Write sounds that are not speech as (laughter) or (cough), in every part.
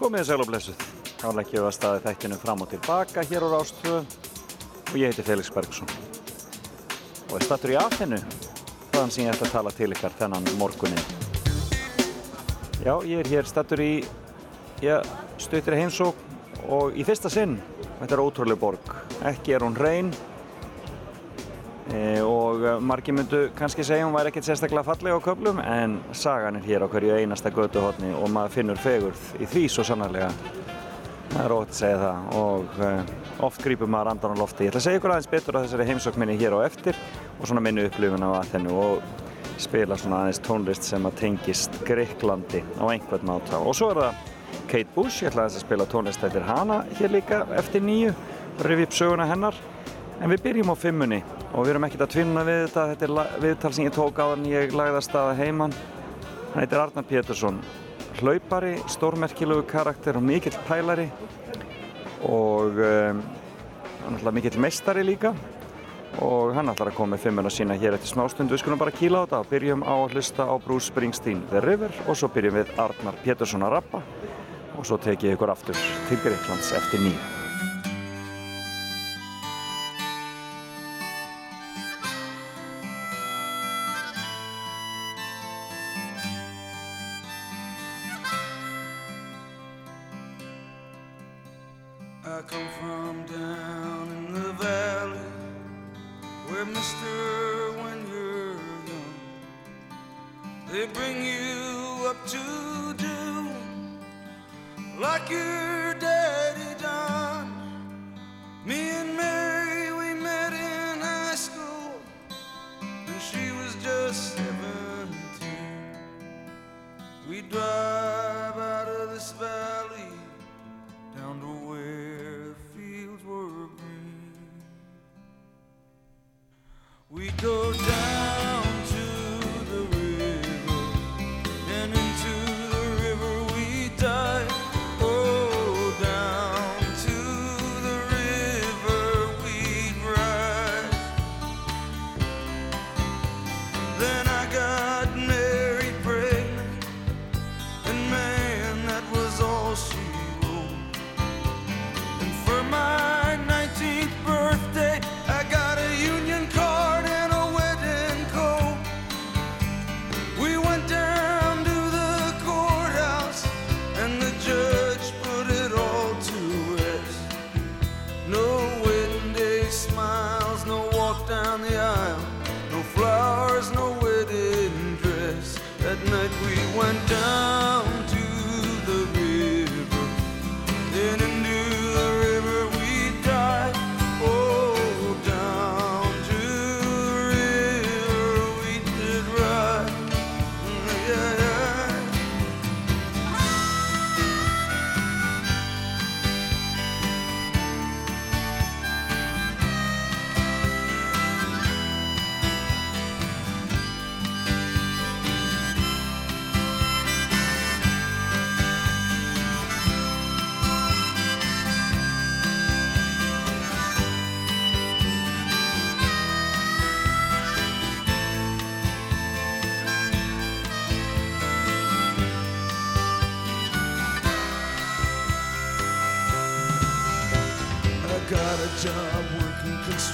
Komið sæl og blessuð. Þá leggjum við að staði þættinu fram og tilbaka hér á Rástvö og ég heiti Felix Bergsson. Og er stattur í aðfinnu þaðan sem ég ætla að tala til ykkar þennan morgunin. Já, ég er hér stattur í já, stöytir heimsók og í fyrsta sinn, þetta er ótrúlega borg. Ekki er hún reyn e, og margir myndu kannski segja hún væri ekkert sérstaklega falleg á köflum en sagan er hér á hverju einasta göduhotni og maður finnur fegurð í því svo sannarlega. Það er ótt að segja það og uh, oft grýpur maður andan á lofti. Ég ætla að segja ykkur aðeins betur á þessari heimsókminni hér á eftir og svona minni upplifun á aðhennu og spila svona aðeins tónlist sem að tengist Greiklandi á einhvern máta. Og svo er það Kate Bush, ég ætla að spila tónlist eftir hana hér líka eftir nýju, rifi upp söguna hennar. En við byrjum á fimmunni og við erum ekkert að tvinna við þetta, þetta er viðtal sem ég tók á þannig ég lagði að staða heimann. Hann heitir Arnar Pétursson hlaupari, stórmerkilögu karakter og mikill pælari og um, hann er alltaf mikill meistari líka og hann ætlar að koma með fimmuna sína hér eftir smástund. Við skulum bara kíla á þetta byrjum á að hlusta á Bruce Springsteen The River og svo byrjum við Arnar Pétursson að rappa og svo tek ég ykkur aftur til Greiklands eftir nýju.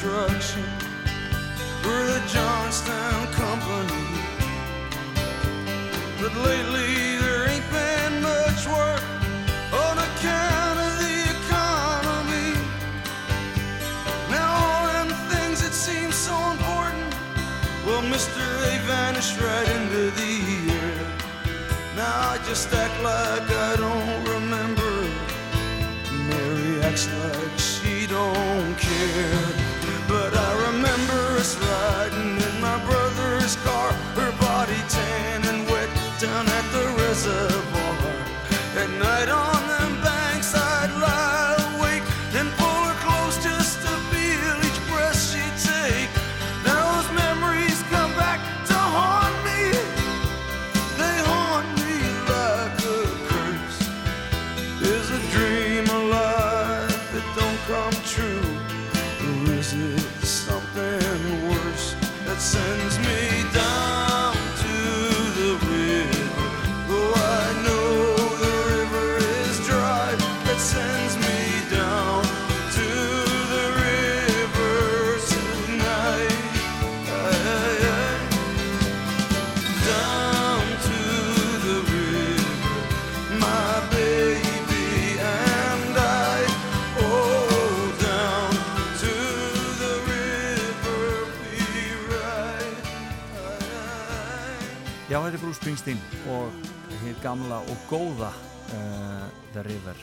Construction. We're the Johnstown Company. But lately there ain't been much work on account of the economy. Now all them things that seem so important, well, mister, they vanish right into the air. Now I just act like I don't remember. Mary acts like she don't care. Springsteen og hér gamla og góða uh, The River.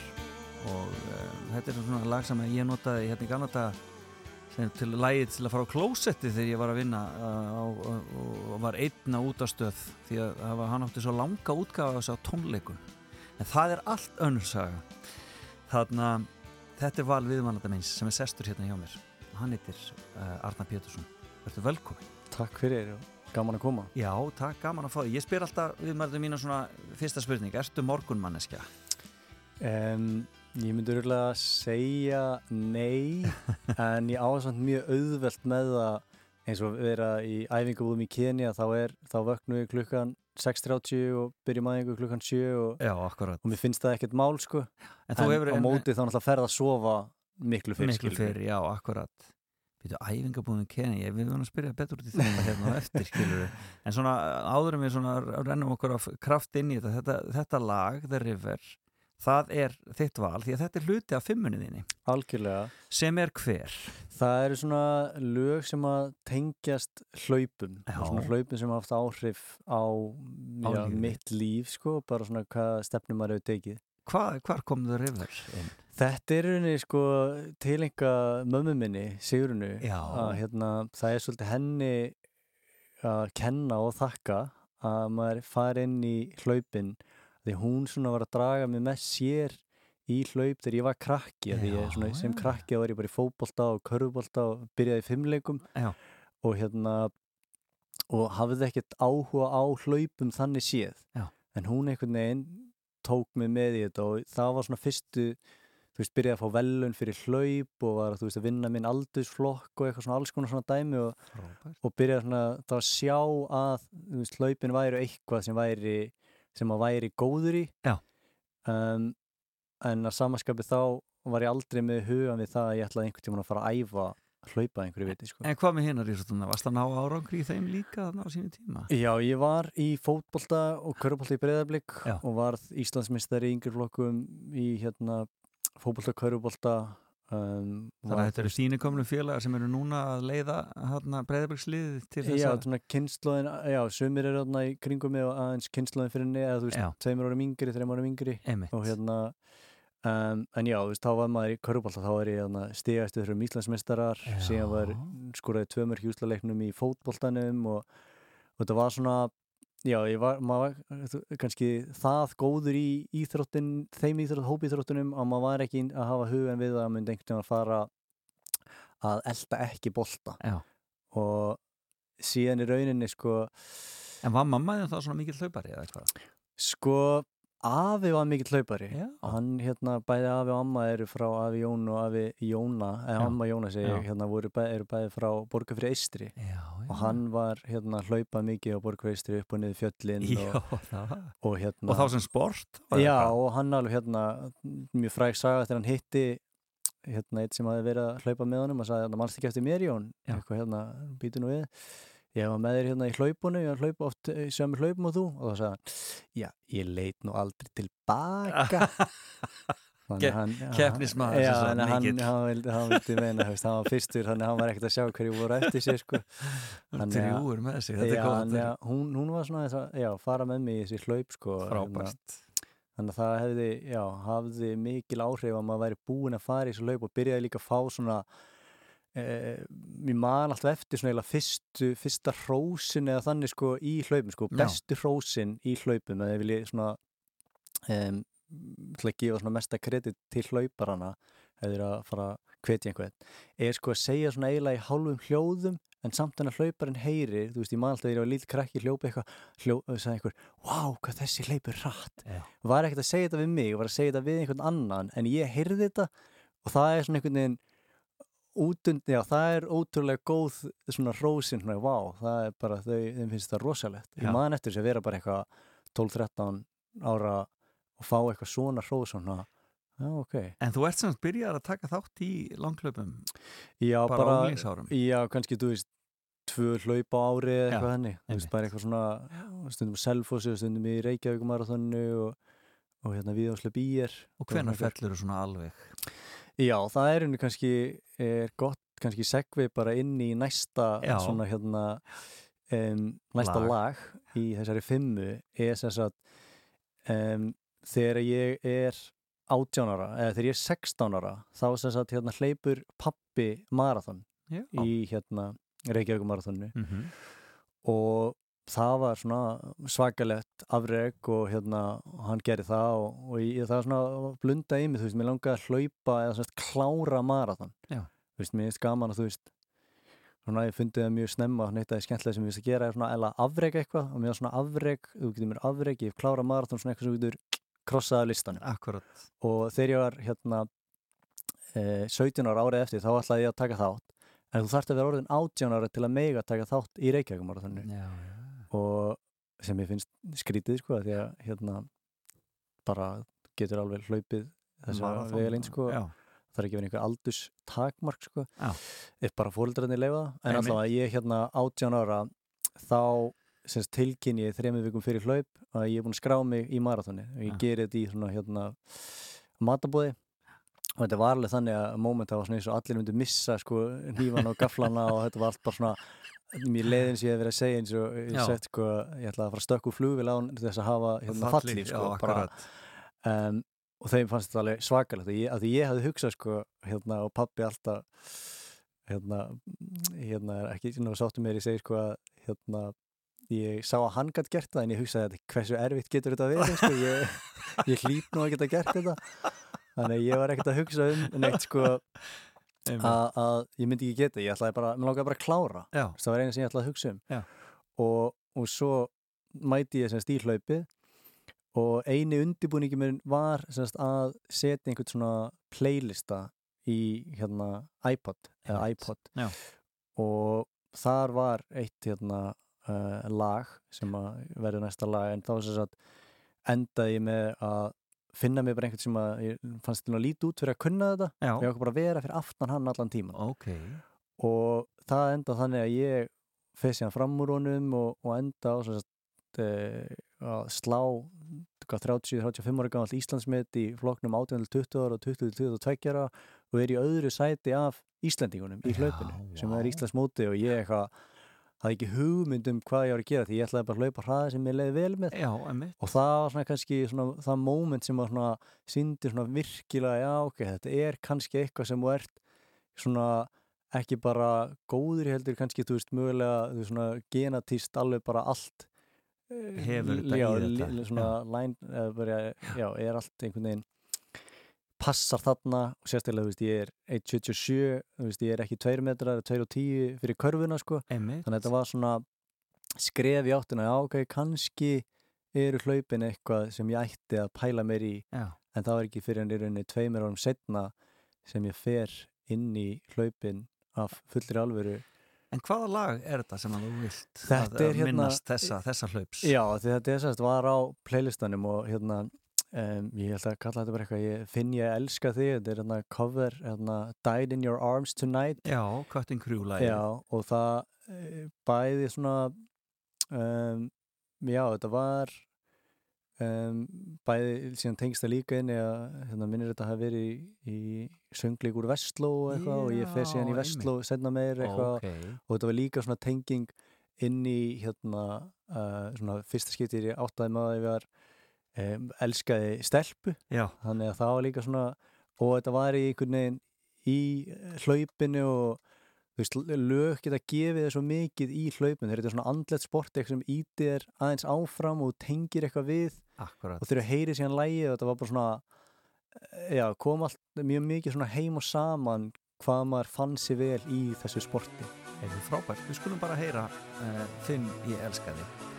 Og uh, þetta er svona lag sem ég notaði hérna í gamla daga til lægið til að fara á klósetti þegar ég var að vinna uh, og, og var einna út á stöð því að var, hann átti svo langa útgafa þess að tónleikun en það er allt önnursaga þannig að þetta er val viðmannanda meins sem er sestur hérna hjá mér. Hann heitir Arna Pétursson. Verður velkomin Takk fyrir og Gaman að koma. Já, takk, gaman að fá því. Ég spyr alltaf við maður mínu svona fyrsta spurning, erstu morgunmanneskja? Um, ég myndi örgulega að segja nei, (laughs) en ég ásand mjög auðvelt með það eins og vera í æfingabúðum í Kenya, þá, er, þá vöknu við klukkan 6.30 og byrjum aðeingu klukkan 7 og, Já, og mér finnst það ekkert mál sko, en, en hefur, á móti þá náttúrulega ferða að sofa miklu fyrir. Miklu fyrir, já, akkurat. Býtu æfingabúðum Kenny, við verðum að spyrja betur út í þetta hérna á (laughs) eftir, skilur við. En svona áðurum við svona rennum okkur af kraft inn í þetta, þetta, þetta lag, The River, það er þitt val því að þetta er hluti af fimmunni þínu. Algjörlega. Sem er hver? Það eru svona lög sem að tengjast hlaupum, svona hlaupum sem haft áhrif á já, mitt líf, sko, bara svona hvað stefnum maður hefur tekið. Hva, hvar kom The River inn? Þetta er rauninni sko tilenga mömmu minni, Sigurunu að hérna, það er svolítið henni að kenna og þakka að maður fari inn í hlaupin því hún svona var að draga mig með sér í hlaup þegar ég var krakki því ég, svona, sem krakki var ég bara í fókbólta og körfbólta og byrjaði í fimmleikum já. og hérna og hafði ekkert áhuga á hlaupum þannig séð já. en hún einhvern veginn tók mig með í þetta og það var svona fyrstu þú veist, byrjaði að fá velun fyrir hlaup og var, þú veist, að vinna minn aldursflokk og eitthvað svona alls konar svona dæmi og, og byrjaði svona þá að sjá að, þú veist, hlaupin væri eitthvað sem væri, sem að væri góður í um, en að samaskapið þá var ég aldrei með hugan við það að ég ætlaði einhvern tíma að fara að æfa hlaupa einhverju viti sko. En hvað með hinnar í svona? Varst það ná árangri í þeim líka þarna á sínu tíma? Já, ég var í fótbolta og körubólta í breyðarblik og varð Íslandsmistari í yngirflokkum í hérna fótbolta, körubólta um, Þannig að þetta eru síni komlu félagar sem eru núna að leiða hérna breyðarbliksliði til þess að kynnslóðin, já, sumir eru hérna í kringum mig og aðeins kynnslóðin fyrir neða, þú veist, tveimur árum yngri, þreim árum yngri. Einmitt. og hérna Um, en já, veist, þá var maður í Körubálta þá var ég stigast yfir um Íslandsmeistarar síðan var skoraði tvömur hjúslaleiknum í fótbóltanum og, og þetta var svona já, ég var, maður var kannski það góður í íþróttin þeim íþrótt, hópiþróttunum að maður var ekki að hafa hugan við að myndi einhvern veginn að fara að elda ekki bólta og síðan í rauninni sko En var mammaðin þá svona mikið hlaupari eða eitthvað? Sko Afi var mikill hlaupari. Já. hann hérna bæði afi og amma eru frá afi Jón og afi Jóna eða amma Jóna segi hérna bæði, eru bæði frá Borgafri Eistri já, og hann var hérna hlaupað mikið á Borgafri Eistri upp og niður fjöllin og, og, hérna, og þá sem sport já og hann alveg hérna mjög fræk saga þegar hann hitti hérna eitt sem hafi verið að hlaupa með honum og sagði hérna mannst ekki eftir mér Jón? Eitthvað hérna býtu nú við ég var með þér hérna í hlaupunum, ég var að hlaupa oft í sömu hlaupum og þú. Og þá sagði hann, já, ég leit nú aldrei tilbaka (laughs) Keppnismæður Já, hann, hann, hann, hann vildi meina, hann var fyrstur þannig að hann var ekkert að sjá hverju voru eftir sér sko. Drjúur með sig, þetta er góð já, hún, hún var svona að já, fara með mig í þessi hlaup sko, Frábært. Þannig að það hefði, já, hafði mikil áhrif að maður væri búin að fara í þessu hlaup og byrjaði líka að fá svona Eh, mér man alltaf eftir svona eða fyrstu, fyrsta hrósin eða þannig sko í hlaupum sko, bestu hrósin í hlaupum eða ég vilja svona um, til að gefa svona mesta kredit til hlauparana eða að fara að hvetja einhvern er sko að segja svona eiginlega í hálfum hljóðum en samt en að hlauparinn heyri þú veist ég man alltaf þegar ég var lítið krakki hljópa eitthvað hljópa og sagði einhver, wow hvað þessi hlaupur rætt var ekkert að segja þetta við mig, var að segja þetta við einhvern annan en ég heyrði þetta og það er svona einhvern veginn útund, já það er ótrúlega góð svona rósin, svona vá það er bara, þau, þeim finnst það rosalegt. Ég man eftir þess að vera bara eitthvað 12-13 ára og fá eitthvað svona rós svona, já ok. En þú ert sem að byrja að taka þátt í langklaupum já, bara, bara á Já, kannski, þú veist, tvö hlaup á ári eða eitthvað henni, þú veist, bara eitthvað svona stundum á Selfossi og stundum í Reykjavík marathonu og, og hérna við áslega býjar Og hvenar fellur þú svona alveg? Já, það er henni kannski er gott, kannski segvi bara inn í næsta Já. svona hérna um, næsta Lag. lag. í þessari fimmu er sem sagt um, þegar ég er 18 ára, eða þegar ég er 16 ára þá sem sagt hérna hleypur pappi marathon Já. í hérna Reykjavík marathonu Mm -hmm. og það var svona svakalegt afreg og hérna hann gerði það og, og ég, það var svona blunda í mig, þú veist, mér langaði að hlaupa eða svona klára marathon. Já. þú veist, mér finnst gaman að þú veist svona ég fundið það mjög snemma neitt að það er skemmtilega sem ég finnst að gera er svona eða afreg eitthvað og mér var svona afreg, þú getur mér afreg ég hef klárað marathon svona eitthvað sem getur krossaði listanum. Akkurat. Og þegar ég var hérna eh, 17 ára árið eftir þá ætlaði ég að taka þátt. En þú þarft að vera orðin 18 ára til að mega taka þátt í Reykjavík marathonu og sem ég finnst skrítið sko því að hérna bara getur alveg hlaupið þessa Maraþon, vegalind sko. Já, það er ekki verið einhver aldurs takmark sko ef bara fóreldrarnir leifa það. En Einmitt. allavega ég hérna 18 ára þá semst tilkynni ég þremið vikum fyrir hlaup að ég er búin að skrá mig í marathoni og ég Já. geri þetta í svona hérna matabóði. Og þetta var alveg þannig að moment það var svona eins og allir myndu missa sko hnífan og gaflana og þetta var allt bara svona mér leiðin ég hef verið að segja eins og ég sett sko ég ætlaði að fara að stökku flugvél á þess að hafa hérna fallið sko Já, bara, um, og þeim fannst þetta alveg svakalegt. Og ég, að ég hafði hugsað sko hérna og pappi alltaf hérna, hérna er ekki nú sáttu mér ég segi sko að hérna ég sá að hann gætt gert það en ég hugsaði að hversu erfitt getur þetta verið sko? Ég, ég hlýt nú að geta gert þetta. Þannig að ég var ekkert að hugsa um neitt sko. Að, ég myndi ekki geta, ég ætlaði bara, mér langaði bara að klára. Já, það var eina sem ég ætlaði að hugsa um. Og, og svo mæti ég semst í hlaupið og eini undibúningi mér var semst að setja einhvern svona playlista í hérna iPod iPod. Og þar var eitt hérna uh, lag sem verður næsta lag en þá endaði ég með að finna mér bara einhvern sem að ég fannst til að líti út fyrir að kunna þetta já, og ég var bara að vera fyrir aftan hann allan tíman ok. Og það enda þannig að ég feð síðan fram úr honum og, og enda á sem sagt, e, að slá 30-35 ára gamall Íslandsmet í flokknum 18-20 ára og 20-22 ára og er í öðru sæti af Íslandingunum í Já, hlaupinu sem vá. er Íslands móti og ég eitthvað hafði ekki hugmynd um hvað ég var að gera því ég ætlaði bara að hlaupa hraða sem ég leiði vel með. Já, og það var svona kannski svona, það moment sem var svona síndi svona virkilega já ok, þetta er kannski eitthvað sem þú ert svona ekki bara góður heldur kannski þú veist mögulega þú svona genatíst alveg bara allt eh, Hefur þetta já, í þetta, svona line, eða bara, já, er allt einhvern veginn passar þarna og sérstaklega þú veist ég er 1.77 þú veist ég er ekki 2 metrar 2.10 fyrir körfuna sko. Emmitt þannig að þetta var svona skref í áttina, já ok, kannski eru hlaupin eitthvað sem ég ætti að pæla mér í, Já, en það var ekki fyrir en í rauninni tveimur árum setna sem ég fer inn í hlaupin af fullri alvöru. En hvaða lag er þetta sem að þú vilt Þetta að, að hérna- minnast þessa, þessa hlaups? Já, þetta er sérst var á playlistanum og hérna um, ég held að kalla þetta bara eitthvað ég finn ég elska þig, þetta er hérna cover hérna, Died in your arms tonight. Já, Cutting Crew lagi Já, og það eh, bæði svona um, já, þetta var um, bæði síðan tengst það líka inn eða hérna, minnir þetta hafi verið í, í sönglík úr Vestló eitthvað og ég fer síðan í Já, Vestló setna meir eitthvað. Ok, og þetta var líka svona tenging inn í hérna uh, svona fyrsta skiptir ég áttaði að ég var um, elskaði stelpu. Já, þannig að það var líka svona og þetta var í einhvern veginn í hlaupinu og veist, lög geta gefið þér svo mikið í hlaupinu, þetta er svona andlet sport eitthvað sem ítir þér aðeins áfram og tengir eitthvað við akkurat. og þegar þú heyrir síðan lægið og þetta var bara svona eh, já, kom allt mjög mikið svona heim og saman hvað maður fann sér vel í þessu sporti. Eða frábært, við skulum bara heyra uh, Finn, ég elska þig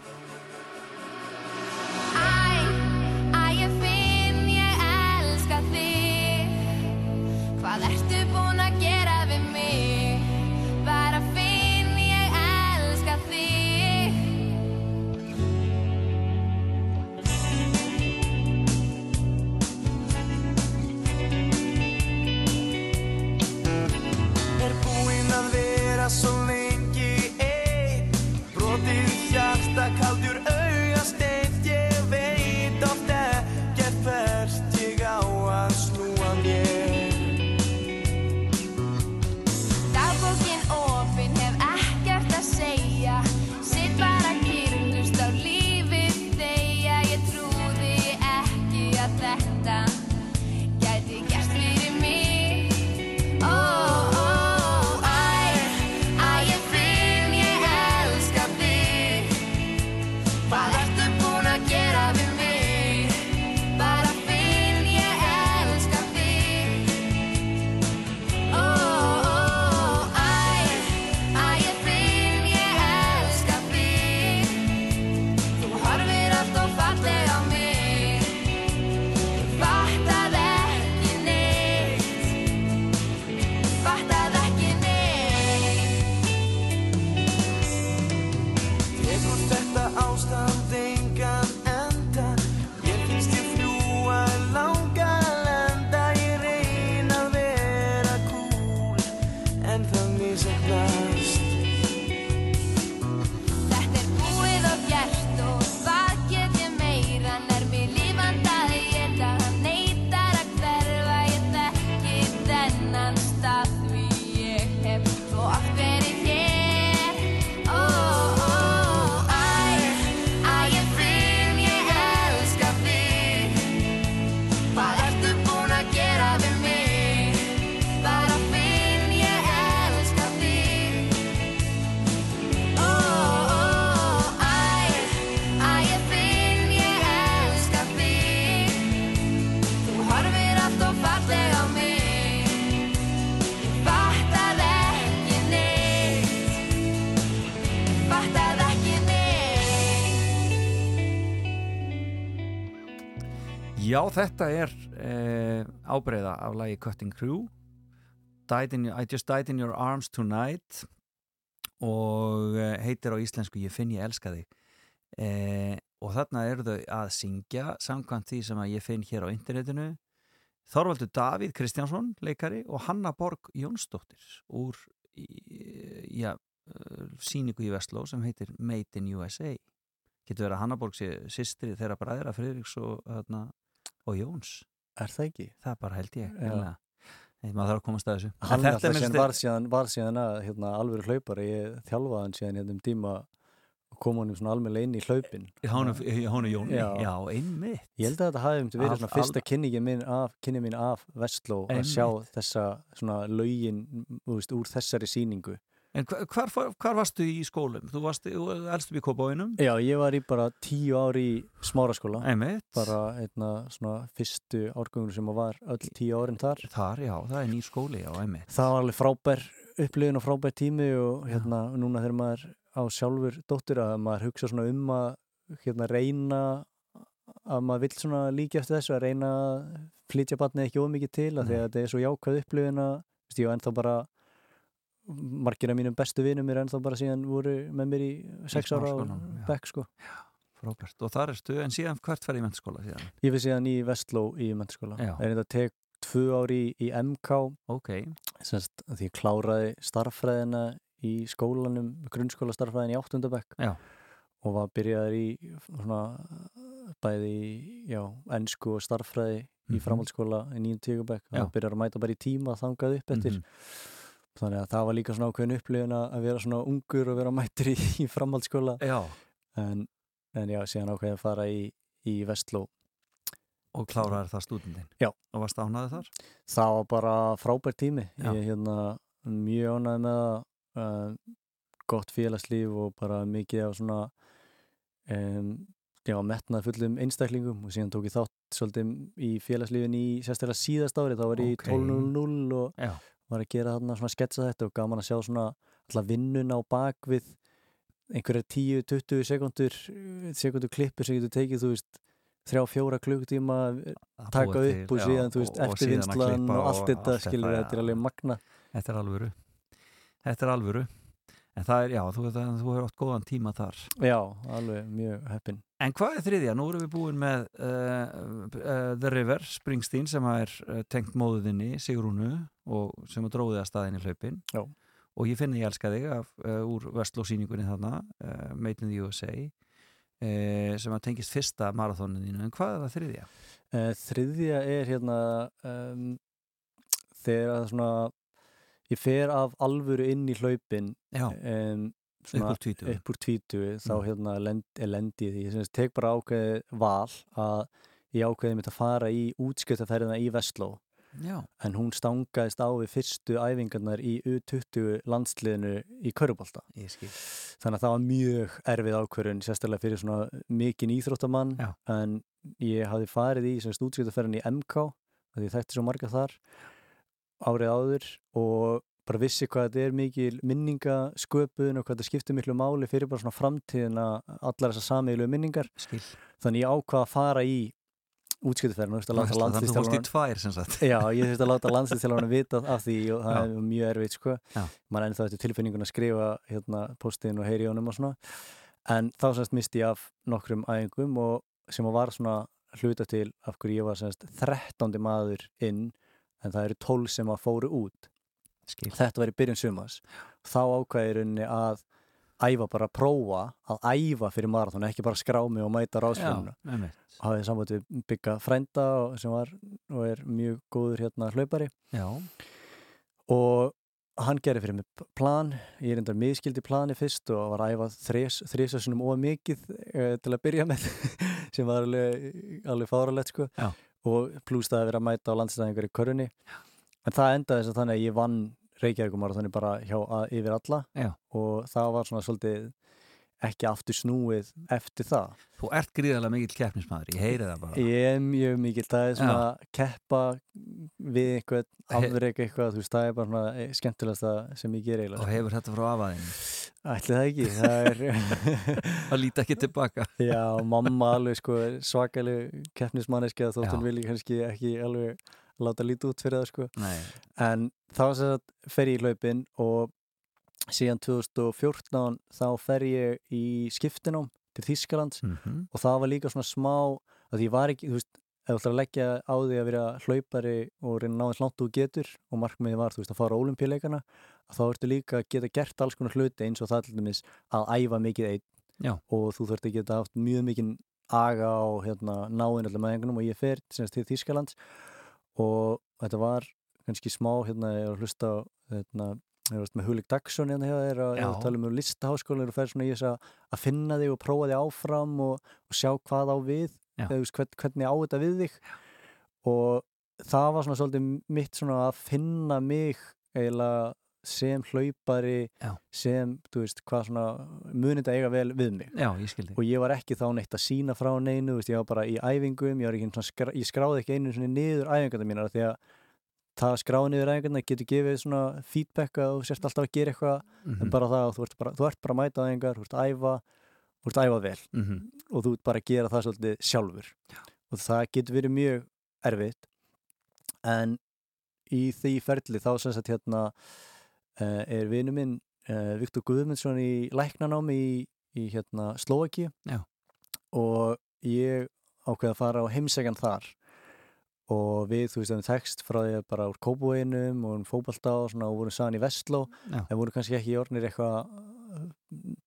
Hvað ertu búin að gera Já, þetta er eh, ábreyða af lagi Cutting Crew. In, I Just Died in Your Arms Tonight. Og eh, heitir á íslensku Ég finn ég elska þig. Eh, og þarna eru þau að syngja samkvæmt því sem ég finn hér á internetinu. Þorvaldur Davíð Kristjánsson, leikari og Hanna Borg Jónsdóttir úr já, síningu í Vestló sem heitir Made in USA getur verið að Hanna Borg sé systri þeirra bræðra Friðriks og, þarna, og Jóns. Er það ekki? það bara held ég. Nei, maður þarf að komast að þessu. Hann alltaf síðan var síðan, var síðan að hérna, alveg hlaupari, ég þjálfaði hann síðan hérna um tíma og kom honum svona alveg inn í hlaupin. Hánu, Jóni. Já. já, einmitt. Ég held að þetta hafi um til verið svona fyrsta kynningi minn af, kynni mín af Vestló að sjá þessa svona veist, úr þessari sýningu En hvar, hvar, varstu í skólum? Þú varst, upp í Kópáinum Já, ég var í bara tíu ári í smáraskóla. Einmitt. Bara einna svona fyrstu árgöngur sem var öll tíu árin þar. Þar, já, það er nýr skóli, já, einmitt. Það var alveg frábær upplifin og frábær tími og hérna núna þegar maður á sjálfur dóttur að maður hugsa svona um að hérna reyna að maður vill svona líka eftir þessu að reyna að flytja batnið ekki ómikið til að því að þetta er svo jákvæð upplifin að ég var ennþá bara margir af mínum bestu vinum er ennþá bara síðan voru með mér í sex ára á já. bekk sko. Frábært, og þar ertu, en síðan hvert fær í mennskóla síðan? Ég fyrir síðan í Vestló í mentaskóla Já. er þetta tek tvö ári í, í MK Ok, semst að því ég kláraði starffræðina í skólanum, grunnskóla starffræðin í áttundabekk Já. og var byrjaður í svona bæði já, ennsku og starffræði í Mhm. framhaldsskóla í nýjum tígabekk og Já. byrjaður að mæta bara í tíma þangað upp eftir Mhm. Þannig að það var líka svona ákveðin upplifun að vera svona ungur og vera mættur í, (laughs) í framhaldsskóla já en, en já, síðan ákveðin að fara í, í Vestló Og kláraði það stúdendin Já. Og varst ánaði þar? það var bara frábær tími Já. ég er hérna mjög ánægð með uh, gott félagslíf og bara mikið af svona um, já, metnað fullum einstaklingum og síðan tók ég þátt svolítið í félagslífin í sérstaklega síðast ári þá var ég Ok. í 12.00 og Já, var að gera þarna svona sketsa þetta og gaman að sjá svona alltaf vinnuna á bakvið einhverja 10-20 sekundur sekundur klippur sem getur tekið þú veist þrjá fjóra klukktíma taka upp og til, síðan já, þú veist og- og eftirvinnslan klippa og allt þetta skilur þetta er alveg magna Þetta er alvöru. Þetta er alvöru En það er, já, þú, það, þú hefur átt góðan tíma þar Já, alveg mjög heppin En hvað er þriðja? Nú erum við búin með uh, uh, The River, Springsteen sem er uh, tengt móðuðinni Sigrúnu og sem er dróðið að staðinni hlaupin Já. og ég finna ég elska þig af, úr Vestló-sýningunni þarna Made in the USA sem að tengist fyrsta marathónin þínu en hvað er það þriðja? Þriðja er hérna um, þegar að svona ég fer af alvöru inn í hlaupin um, upp úr tvítu þá Mm. hérna lend, er lendi því. Ég sagt tek bara ákveði val að ég ákveði mitt að fara í útskjötaferðina í Vestló. Já, en hún stangaðist á við fyrstu æfingarnar í U20 landsliðinu í skil. Þannig að það var mjög erfið ákvörun sérstaklega fyrir svona mikinn íþróttamann. Já. en ég hafði farið í útskjötaferðin í MK því ég þekkti svo marga þar árið áður og bara vissi hvað þetta er mikil minningasköpun og hvað þetta skiptir miklu máli fyrir bara svona framtíðina allar þessar sameigilu minningar. Skil. Þannig ég ákvað að fara í láta Þannig að þú fórst í tvær Já, ég (laughs) þurfti að láta landsliðstjálfarann vita af því og það Já. er mjög erfitt sko. Mann ennþá þetta tilfinningun að skrifa hérna postin og heyri í honum og svona. En þá semst misti ég af nokkrum æfingum og sem var svona hluta til af hverju ég var semst 13. maður inn en það eru 12 sem að fóru út. Skil. Þetta var í byrjun sumas þá ákvæði rauninni að æfa bara að prófa að æfa fyrir marathon ekki bara skrá mig og mæta ráðsfjörnuna einmitt. hafði samband við bygga frænda og- sem var og er mjög góður hérna hlaupari. Já, og hann gerði fyrir mig plan. Ég er endar miðskildi plani fyrst og var að æfa þrísasunum of mikið uh, til að byrja með (laughs) sem var alveg, alveg fáralegt sko. Já. Og pluss það að vera að mæta á landstæðingar í körunni en það endaði þess að þannig að ég vann Reykjavíkumar þannig bara hjá að, yfir alla. Já. og það var svona svolítið ekki aftur snúið eftir það Þú ert gríðarlega mikill keppnismæður, ég heyri það bara Ég er mjög mikil, það er svona að keppa við He- afreika eitthvað, þú veist, það er bara svona eh, skemmtilegasta sem ég ger og eiginlega. hefur þetta frá afaðinu Ætli það ekki, það er, (laughs) Það líti ekki tilbaka já, mamma alveg sko svakaleg keppnismanneski að þótt Já. hún vilji kannski ekki alveg láta lítið út fyrir það sko. Nei, En þá sem sagt fer ég í hlaupin og síðan 2014 þá fer ég í skiptinám til Þískalands mm og það var líka svona smá að ég var ekki, þú veist, þú ætlar að leggja á því að vera hlaupari og reyna að ná eins langt þú getur og markmiði var, þú veist, að fara á olimpíuleikana þá ertu líka að geta gert alls konar hluti eins og það til dæmis að æfa mikið einn Já. og þú þurft að geta haft mjög mikið aga á hérna, náinn allir meðingunum og ég fer semst, til Þískalands og þetta var kannski smá, hérna, ég var að hlusta hérna, ég var með Hulik Dagsson hérna hjá þér Já. að tala um listaháskólanir og fer svona í þess að finna þig og prófa þig áfram og, og sjá hvað á við Já. eða þú veist, hvern, hvernig á þetta við þig og það var svona svolítið mitt svona að finna mig eiginlega sem hlaupari Já. sem, þú veist, hvað svona munið að eiga vel við mig já, ég skildi og ég var ekki þá neitt að sína frá neinu þú veist, ég var bara í æfingum, ég, var ekki, svona, skra, ég skráði ekki einu svona niður æfingarna mínar því að það að skrá niður æfingarna getur gefið svona feedback að þú sérst alltaf að gera eitthvað mm en bara það að þú ert bara, þú ert bara að mæta æfingar þú ert að æfa, þú ert að æfa vel -hmm. og þú ert bara að gera það svolítið sjálfur. Já. og það getur verið mjög erfitt. En í því ferli þá sem sagt hérna uh, er vinu minn uh, Viktor Guðmundsson í læknanámi í, í hérna Slovaki og ég ákveði að fara á heimsækjan þar og við, þú veist, við tekst frá því að bara úr kópúinum og um fótbolta og svona og vorum saman í Vestló Já. en voru kannski ekki orðnir eitthvað uh,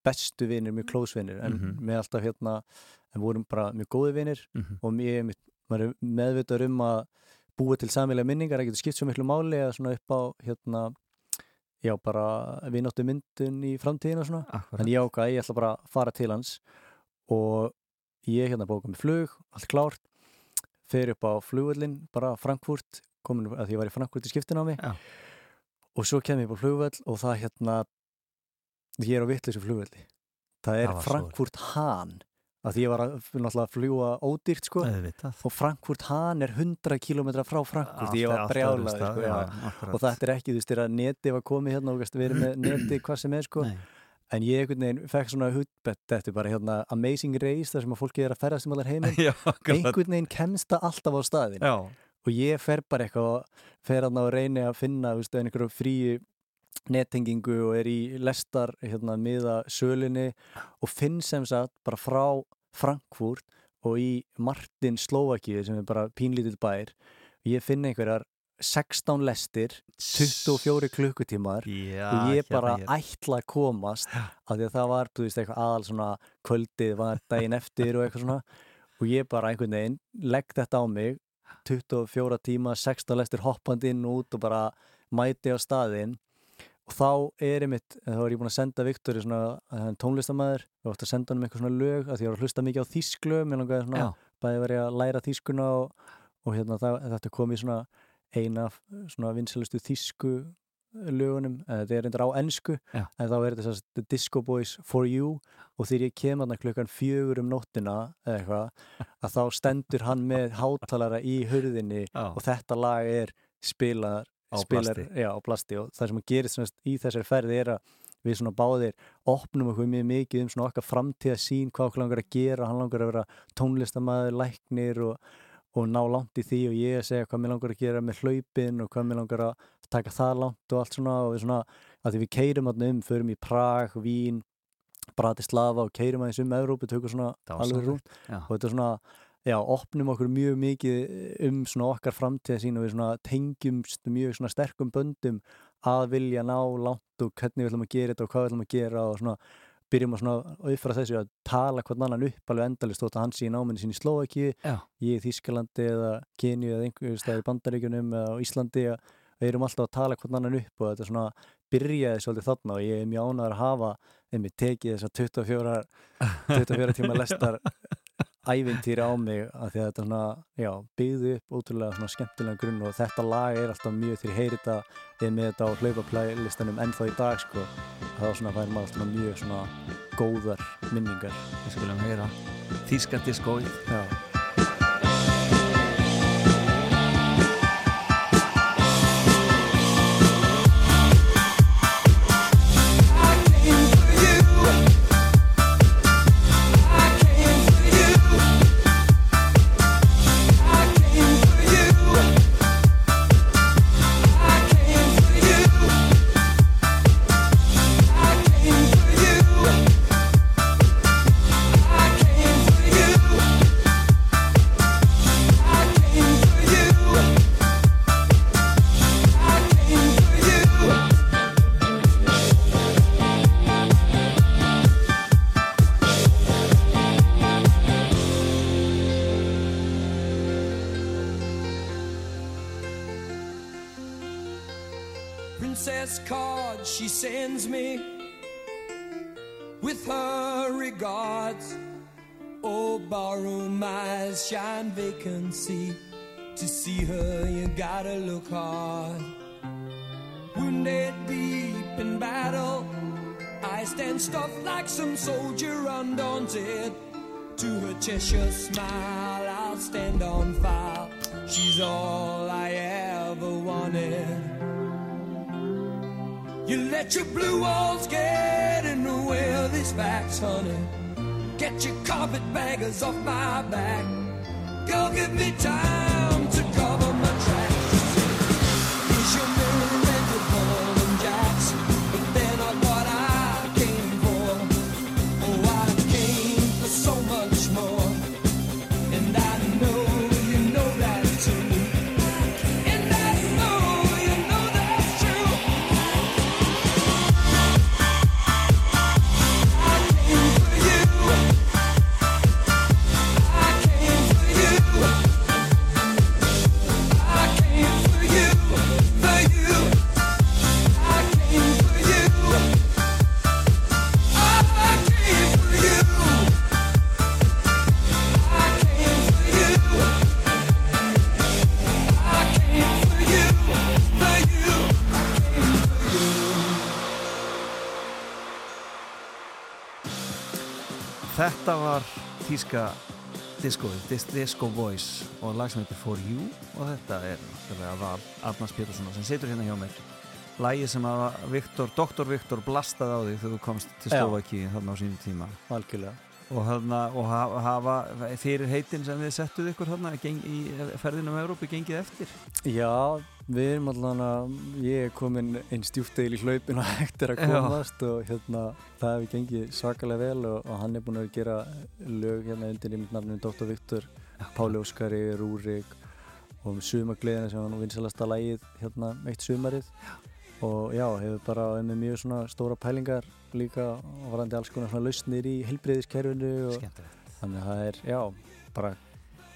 bestu vinir, mjög close vinir en Mhm. með alltaf hérna en vorum bara mjög góði vinir Mhm. og mér maður er meðvitað um að búa til samilega minningar, það getur skipt svo miklu máli eða svona upp á hérna já, bara vináttu myndun í framtíðin og svona, Akkurat en ég ákvað ég ætla bara að fara til hans og ég hérna bóka með flug, allt klárt fer upp á flugvöllin, bara Frankfurt komin að ég var í Frankfurt í skiptin á mig Já. og svo kem ég upp á flugvöll og það hérna ég er á vitleysu flugvölli það er Það Frankfurt Hahn að ég var að, að fljúa ódýrt sko. Og Frankfurt Hahn er 100 km frá Frankfurt. Því ég var brjálað sko, akkurat. og þetta er ekki, þú veist, þegar neti var komið hérna og veist, verið með neti hvað sem er sko. Nei. En ég einhvern veginn fekk svona hudbett þetta er bara hérna Amazing Race þar sem að fólki er að ferðast um allar heiminn. (laughs) Einhvern veginn kemst það alltaf á staðin Já, og ég fer bara eitthvað og fer hann að reyni að finna veist, einhverju fríu nettengingu og er í lestar hérna miða sölinni og finn sem sagt bara frá Frankfurt og í Martin Slovakíu sem er bara pínlítill bær. Og ég finn einhverjar 16 lestir 24 klukkutímar Já, og ég bara hérna, ætla að komast af því að það var, þú veist, eitthvað aðal svona kvöldið var daginn eftir og eitthvað svona og ég bara einhvern veginn legg þetta á mig 24 tíma, 16 lestir hoppandi inn og út og bara mæti á staðinn. Og þá er einmitt, þá er ég búin að senda Viktori svona, að hann er tónlistamæður og átt að senda hann eitthvað svona lög, af því ég var að hlusta mikið á þýsklu mér langaði svona, Já. bæði verið að læra þýskuna og, og hérna það, þetta kom í svona eina af svona vinsælustu þýsku lögunum, en þetta er reyndar á ennsku Já. en þá er þetta að Disco Boys for You og þegar ég kem þarna klukkan fjögur um nóttina eða eitthvað (laughs) að þá stendur hann með hátalara í hurðinni Já. og þetta lag er spilar, Á spilar plasti. Já, á plasti og það sem að gerist svona í þessari ferði er að við svona báðir opnum okkur mjög mikið um svona okkar framtíða sín hvað okkur langar að gera, hann langar að vera tónlistamæður, læknir og, og ná langt í því og ég að segja hvað mér langar að gera með hlaupin og hvað mér langar að taka það langt og allt svona og við svona, að því við keirum þarna um, förum í Prag, Vín Bratislava og keirum aðeins um Evrópu, tökum svona alveg rúnt og þetta er svona, já, opnum okkur mjög mikið um svona okkar framtíða sín og við svona tengjumst mjög svona sterkum böndum að vilja ná langt og hvernig við ætlum að gera þetta og hvað við ætlum að gera og svona byrjum að svona auðfara þessu að tala hvern annan upp alveg endalist þótt að hann sé í náminni sín í Slovaki ég í Þískalandi eða Keniu eða einhverju stað í Bandaríkunum eða á Íslandi að við erum alltaf að tala hvern annan upp og þetta er svona byrjaði svolítið þarna og ég er mjög ánægður að hafa einmitt tekið þessar 24, 24 (laughs) tíma lestar ævintýri á mig að því að þetta svona, já, byggði upp ótrúlega svona skemmtilega grunn og þetta lag er alltaf mjög þegar ég heyri þetta eða með þetta á hlaupaplælistanum ennþá í dag sko, þá svona fær maður alltaf mjög svona góðar minningar. Við skulum heyra Þíska diskóið Her Cheshire smile, I'll stand on file. She's all I ever wanted. You let your blue walls get in the way of these facts, honey. Get your carpetbaggers off my back. Go give me time to cover my Þetta var þíska diskóið, Dis Disco Voice og lag sem heitir For You og þetta er náttúrulega val Arnars Péturssonar sem situr hérna hjá mér Lægið sem að Viktor, Dr. Viktor blastaði á þig þegar þú komst til. Slovaki þarna á sínum tíma algjörlega og, hana, og ha- hafa fyrir heitin sem við settuð ykkur þarna geng, í ferðinum um Európu gengið eftir Já, við erum allan að ég er komin einn stjúftegil í hlaupin og (laughs) hægt er að Já. komast og hérna það hefur gengið svakalega vel og, og hann er búin að gera lög hérna undir nýmnarnum Dr. Viktor, Páli Óskari, Rúrik og um sumagleðina sem var nú vinsalasta lægið hérna eitt sumarið og já, hefur bara með mjög svona stóra pælingar líka og varandi alls konar svona lausnir í heilbreyðiskerfinu og Skemmtilegt þannig að það er, já, bara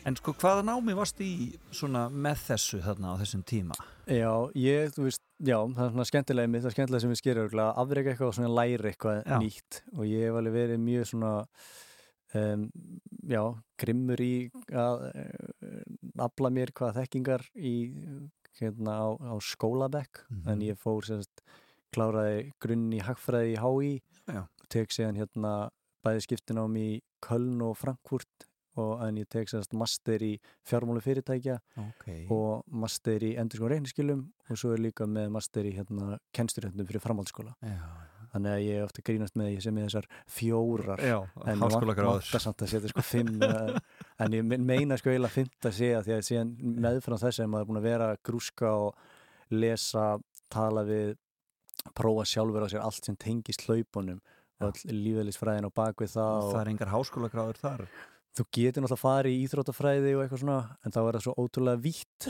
En sko hvaða námi varst í svona með þessu þarna á þessum tíma? Já, ég, þú veist, já, það er svona skemmtilega mitt, það er skemmtilega sem við skerum örgulega, afrega eitthvað og svona læra eitthvað Já. nýtt og ég hef alveg verið mjög svona, um, já, grimmur í að uh, afla mér hvað þekkingar í, hérna, á, á skólabekk, Mhm. en ég fór sérst, kláraði grunn í hagfræði í HÍ, Já. tek síðan hérna bæði skiptin á mig í Köln og Frankfurt og en ég tek sérst master í fjármálu fyrirtækja Ok. og master í endur sko reikniskilum og svo er líka með master í hérna kennsturhjöndum fyrir framhaldsskóla. Já, þannig að ég ofta grínast með ég sem er þessar fjórar já en vantar samt að setja sko fimm (laughs) en, en ég meina sko eiginlega fimmt að segja því að síðan meðfram þess að maður er búin að vera grúska og lesa, tala við prófa sjálfur á sér allt sem tengist hlaupunum og all lífælisfræðin á bakvið það og Það er engar háskóla gráður þar þú getur náttúrulega fara í íþróttafræði og eitthvað svona en þá er það svo ótrúlega vítt.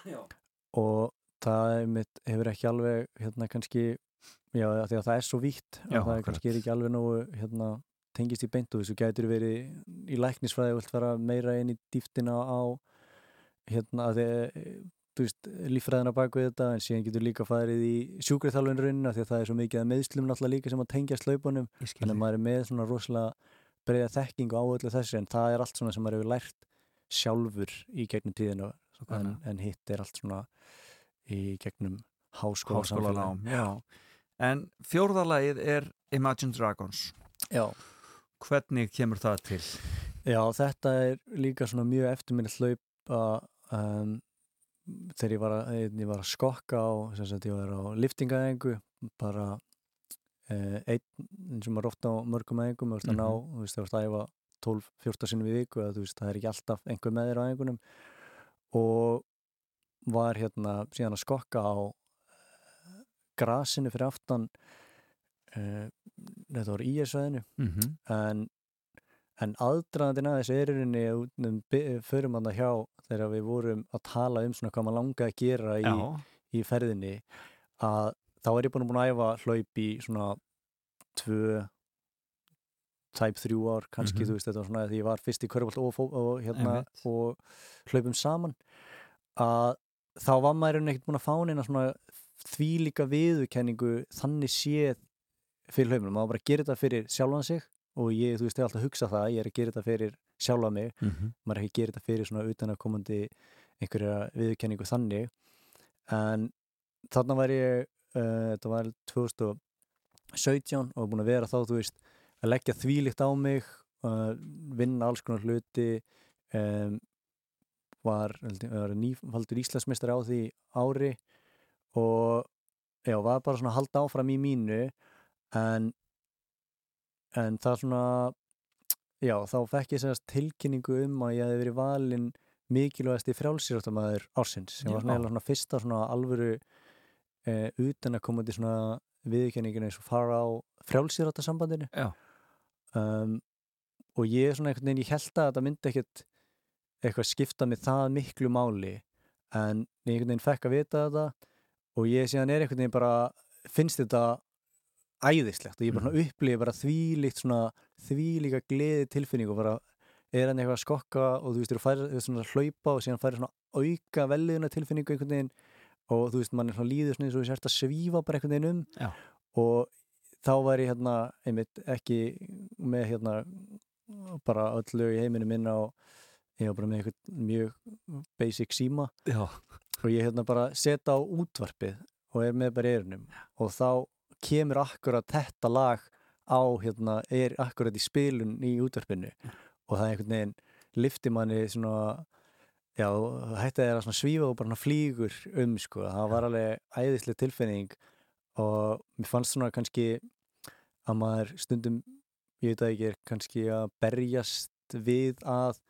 (coughs) Og það hefur ekki alveg hérna kannski já því að það er svo vítt að það er akkurat. kannski er ekki alveg nógu hérna tengist í beintu þessu gætur verið í læknisfræði og vilt fara meira inn í dýftina á hérna að þið veist, líffræðina bak við þetta en síðan getur líka farið í sjúkriðþjálfunrunna því að það er svo mikið að meðslum náttúrulega líka sem að tengja skil þannig að maður er með svona rosalega breyða þekkingu á öllu þessu en það er allt svona sem maður hefur lært sjálfur í gegnum tíðinu en, Nákvæmlega. en hitt er allt svona í gegnum háskóla já. en fjórðalagið er Imagine Dragons Já, hvernig kemur það til? já, þetta er líka svona mjög eftirminnið hlaup að um, þegar ég var að, ég var að skokka á, sem sagt ég var á liftingaðengu bara uh, einn, eins og maður oft á mörgum aðengum, þú veist að ná, þú veist, þú veist að æfa 12-14 sinnum í viku, að veist, það er ekki alltaf einhver með þér á aðengunum og var hérna síðan að skokka á uh, grasinu fyrir aftan uh, þetta var í sveðinu Mm -hmm. en, en aðdraðandinn að þessu eririnni um, förum hann að hjá þegar við vorum að tala um svona hvað maður langaði að gera í, í ferðinni að þá er ég búin að búin að æfa hlaup í svona tvö tæp þrjú ár, kannski Mhm. þú veist þetta var svona því ég var fyrst í körfald og, og, hérna, og hlaupum saman að þá var maður ekkert búin að fá neina svona þvílíka viðurkenningu þannig séð fyrir hlaupinu, maður bara að gera þetta fyrir sjálfan sig og ég, þú veist, ég er alltaf að hugsa það ég er að gera þetta fyrir sjálfa mig. Mm maður er ekki að gera þetta fyrir svona utanakomandi einhverja viðurkenningu þannig. En þarna var ég þetta var 2017 og búin að vera þá, þú veist að leggja þvílíkt á mig uh, vinna alls konar hluti um, var, ég, var nýfaldur Íslandsmeistar á því ári og já, var bara svona að halda áfram í mínu en en það svona já, þá fekk ég segast tilkynningu um að ég hefði verið valinn mikilvægasti frjálsýráttamæður ársins sem var svona, svona fyrsta svona alvöru eh, utan að komandi svona viðkenningin eins og fara á frjálsýráttasambandinu Já. um, og ég svona einhvern veginn, ég held að þetta myndi ekkert eitthvað skipta mig það miklu máli en ég einhvern veginn fekk að vita þetta og ég síðan er einhvern veginn bara finnst þetta æðislegt og ég bara mm. upplifi bara þvílíkt svona þvílíka gleði tilfinning og bara er hann eitthvað að skokka og þú veist, þú veist, svona að hlaupa og síðan færi svona auka velliðuna tilfinningu einhvern veginn og þú veist, mann er svona líður svona eins og þú sért að svífa bara einhvern veginn um. Já. og þá var ég hérna einmitt ekki með hérna bara öll lög í heiminu minna og ég var bara með einhvern mjög basic síma. Já, og ég hérna bara setja á útvarpið og er með bara eirunum og þá kemur akkurat þetta lag á hérna, er akkurat í spilun í útvarpinu. Og það er einhvern veginn lifti manni svona já, hætti þeirra svona svífa og bara flýgur um sko, það var alveg æðislega tilfinning og mér fannst svona kannski að maður stundum ég veit að ekki er kannski að berjast við að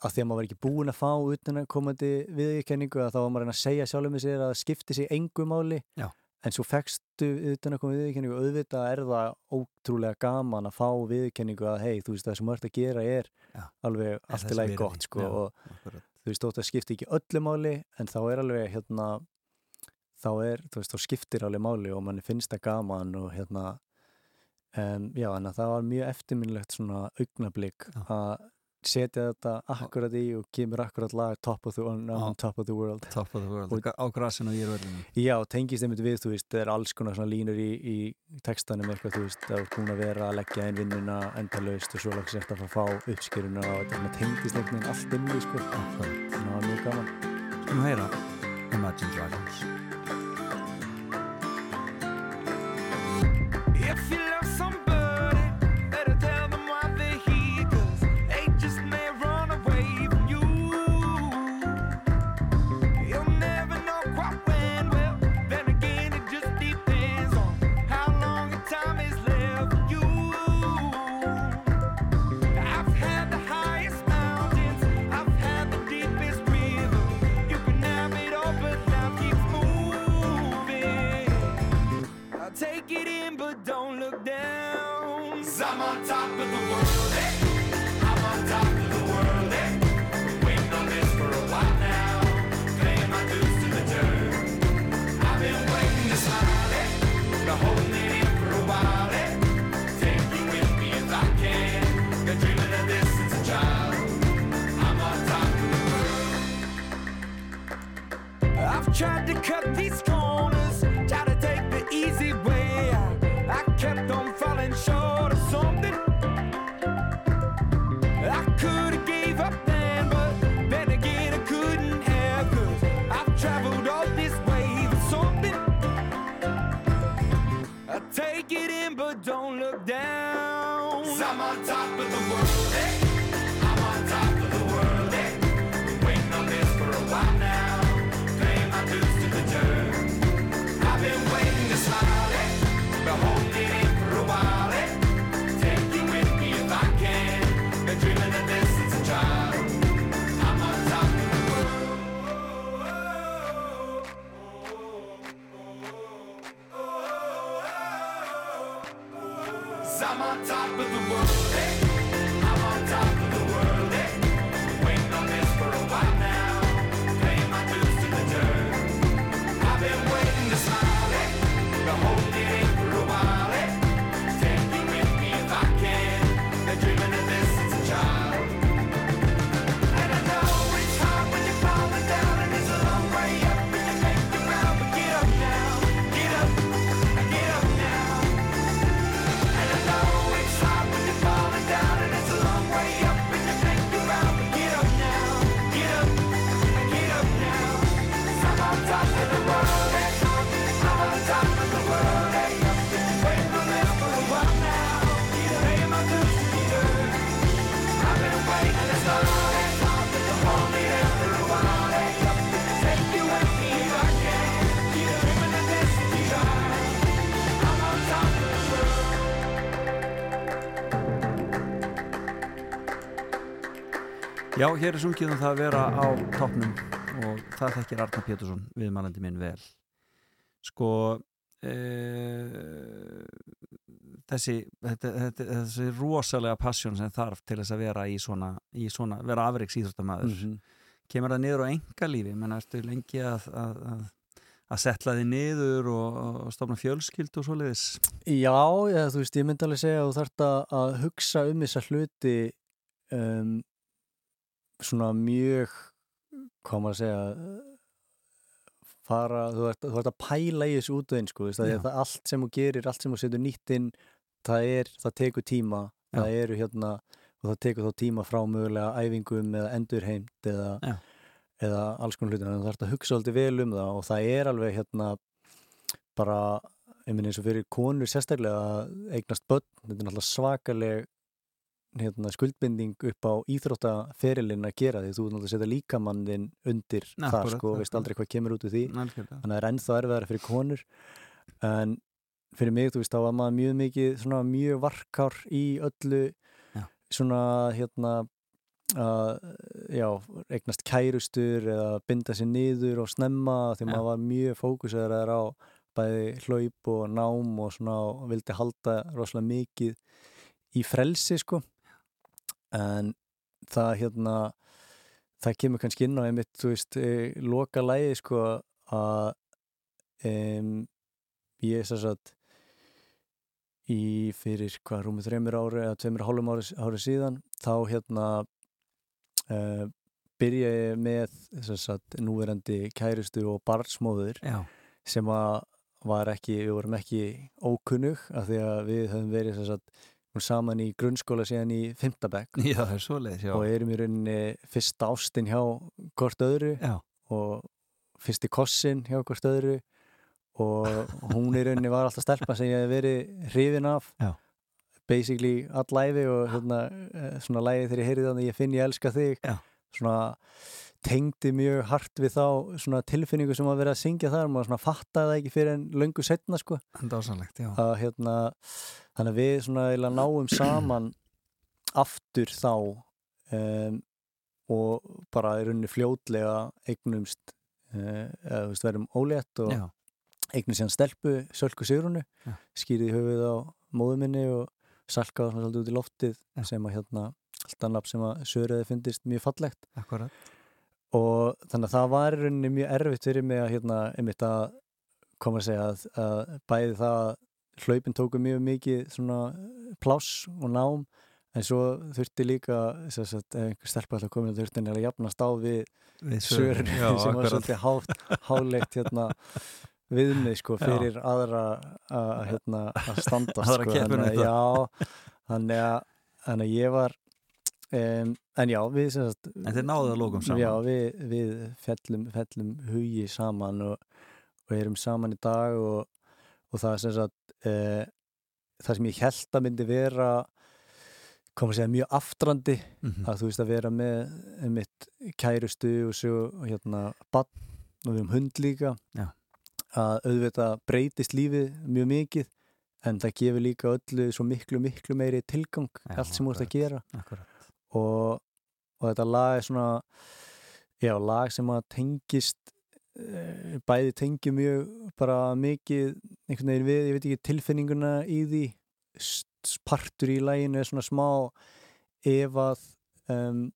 að því að maður var ekki búin að fá utan að komandi viðurkenningu að þá var maður að að segja sjálfum með sér að skipti sig engu máli. Já. En svo fekstu utan að koma viðurkenningu auðvitað er það ótrúlega gaman að fá viðurkenningu að hei, þú veist það sem maður ert að gera er Já. alveg allt í virði. gott sko Já. og akkurat. þú veist þótt að skipti ekki öllu máli en þá er alveg hérna þá er, þú veist, þá skiptir alveg máli og manni finnst það gaman og hérna um, já, en það var mjög eftirminnilegt svona augnablík að setja þetta akkurat í og kemur akkurat lag top of the, on, on Já. top of the world top of the world, Og- á grasinu og ég er verðinu Já, tengist einmitt við, þú veist, það er alls konar svona línur í, í textanum eitthvað, þú veist, er búin að vera að leggja einn vinnuna endalaust og svo lagst eftir að að fá uppskýruna og þetta tengist einhvern veginn allt inn í, sko, þannig að það var mjög gaman. Skulum heyra Imagine Dragons I've tried to cut these corners, try to take the easy way out. I kept on Já, hér er sungið um það að vera á toppnum og það þekkir Arna Pétursson viðmælandi minn vel. Sko e, þessi, þetta, þetta, þessi rosalega passion sem þarf til þess að vera í svona, í svona vera afreiks íþróttamæður Mhm. kemur það niður á engalífi menn ertu lengi að, að, að, að setla þið niður og, og stofna fjölskyld og svoleiðis? Já, eða, þú veist, ég myndi alveg segja að þú þarft að, að hugsa um þessa hluti um, svona mjög maður að segja fara, þú ert, þú ert að pæla í þessu útveginn, sko, Já. það allt sem þú gerir, allt sem þú setur nýtt inn það er, það tekur tíma það eru hérna, og það tekur þá tíma frá mögulega æfingum eða endurheimt eða, Já. eða alls konar hluti, þannig að þú þarft að hugsa alltaf vel um það og það er alveg hérna bara, ég minn eins og fyrir konur sérstaklega eignast börn, þetta er náttúrulega svakaleg hérna, skuldbinding upp á íþróttaferilinn að gera því þú náttúrulega setja líkamannin undir Akkúrat, það sko, veist aldrei hvað kemur út úr því Algjörlega. þannig að það er ennþá erfiðara fyrir konur en fyrir mig, þú veist, þá var maður mjög mikið svona mjög varkár í öllu Já. svona hérna að, já, eignast kærustur eða binda sér niður og snemma því Já. maður var mjög fókusaður á bæði hlaup og nám og svona og vildi halda rosalega mikið í frelsi sko en það hérna það kemur kannski inn á einmitt, þú veist, e, loka lægi sko að um, ég er sér satt í fyrir hvað rúmið þreymur ári eða tveimur og hálfum ári, ári síðan þá hérna uh, byrja ég með satt núverandi kærustu og barnsmóður Já, sem að var ekki, við vorum ekki ókunnug af því að við höfum verið sér satt saman í grunnskóla síðan í já. og erum í rauninni fyrsta ástin hjá hvort öðru Já, og fyrsti kossin hjá hvort öðru og hún í rauninni var alltaf stelpa sem ég hef verið hrifin af Já. basically all læfi og hérna, eh, svona lægi þegar ég heyrði þannig ég finn ég elska þig Já. svona tengdi mjög hart við þá svona tilfinningu sem að vera að syngja þar maður svona fattaði það ekki fyrir en löngu setna sko að hérna þannig að við náum saman aftur þá um, og bara í rauninni fljótlega eignumst uh, eða þú veist verðum ólétt og Já, eignum síðan stelpu Sölku Sigrunu Já. skýrði höfuð á móðu minni og salkaði svona svolítið út í loftið Já. sem að hérna alltaf nafn sem að Söruði fyndist mjög fallegt akkurat. Og þannig að það var í rauninni mjög erfitt fyrir mig að hérna einmitt að koma að segja að, að bæði það að hlaupin tóku mjög mikið svona pláss og nám en svo þurfti líka ef einhver stelpa komin að þurfti henni að jafnast á við Við sörun já, (laughs) sem var akkurat. svolítið hátt, hálegt hérna viðmið sko Já. fyrir aðra að, hérna, að standa Aðra sko, þannig, að- já, þannig að, þannig að ég var um, en já við sem sagt, En þið náðu að lókum saman. já við, við fellum, fellum hugi saman og, og erum saman í dag og, og það sem sagt uh, það sem ég held að myndi vera koma að segja mjög aftrandi Mhm. að þú veist að vera með mitt kærustu og svo hérna bann og við um hund líka Já. að auðvitað breytist lífið mjög mikið en það gefur líka öllu svo miklu miklu meiri tilgang Já, allt sem þú ert að gera Akkurat. Og, og þetta lag er svona já, lag sem að tengist eh, bæði tengi mjög bara mikið einhvern veginn við, ég veit ekki tilfinninguna í því partur í laginu er svona smá ef að um,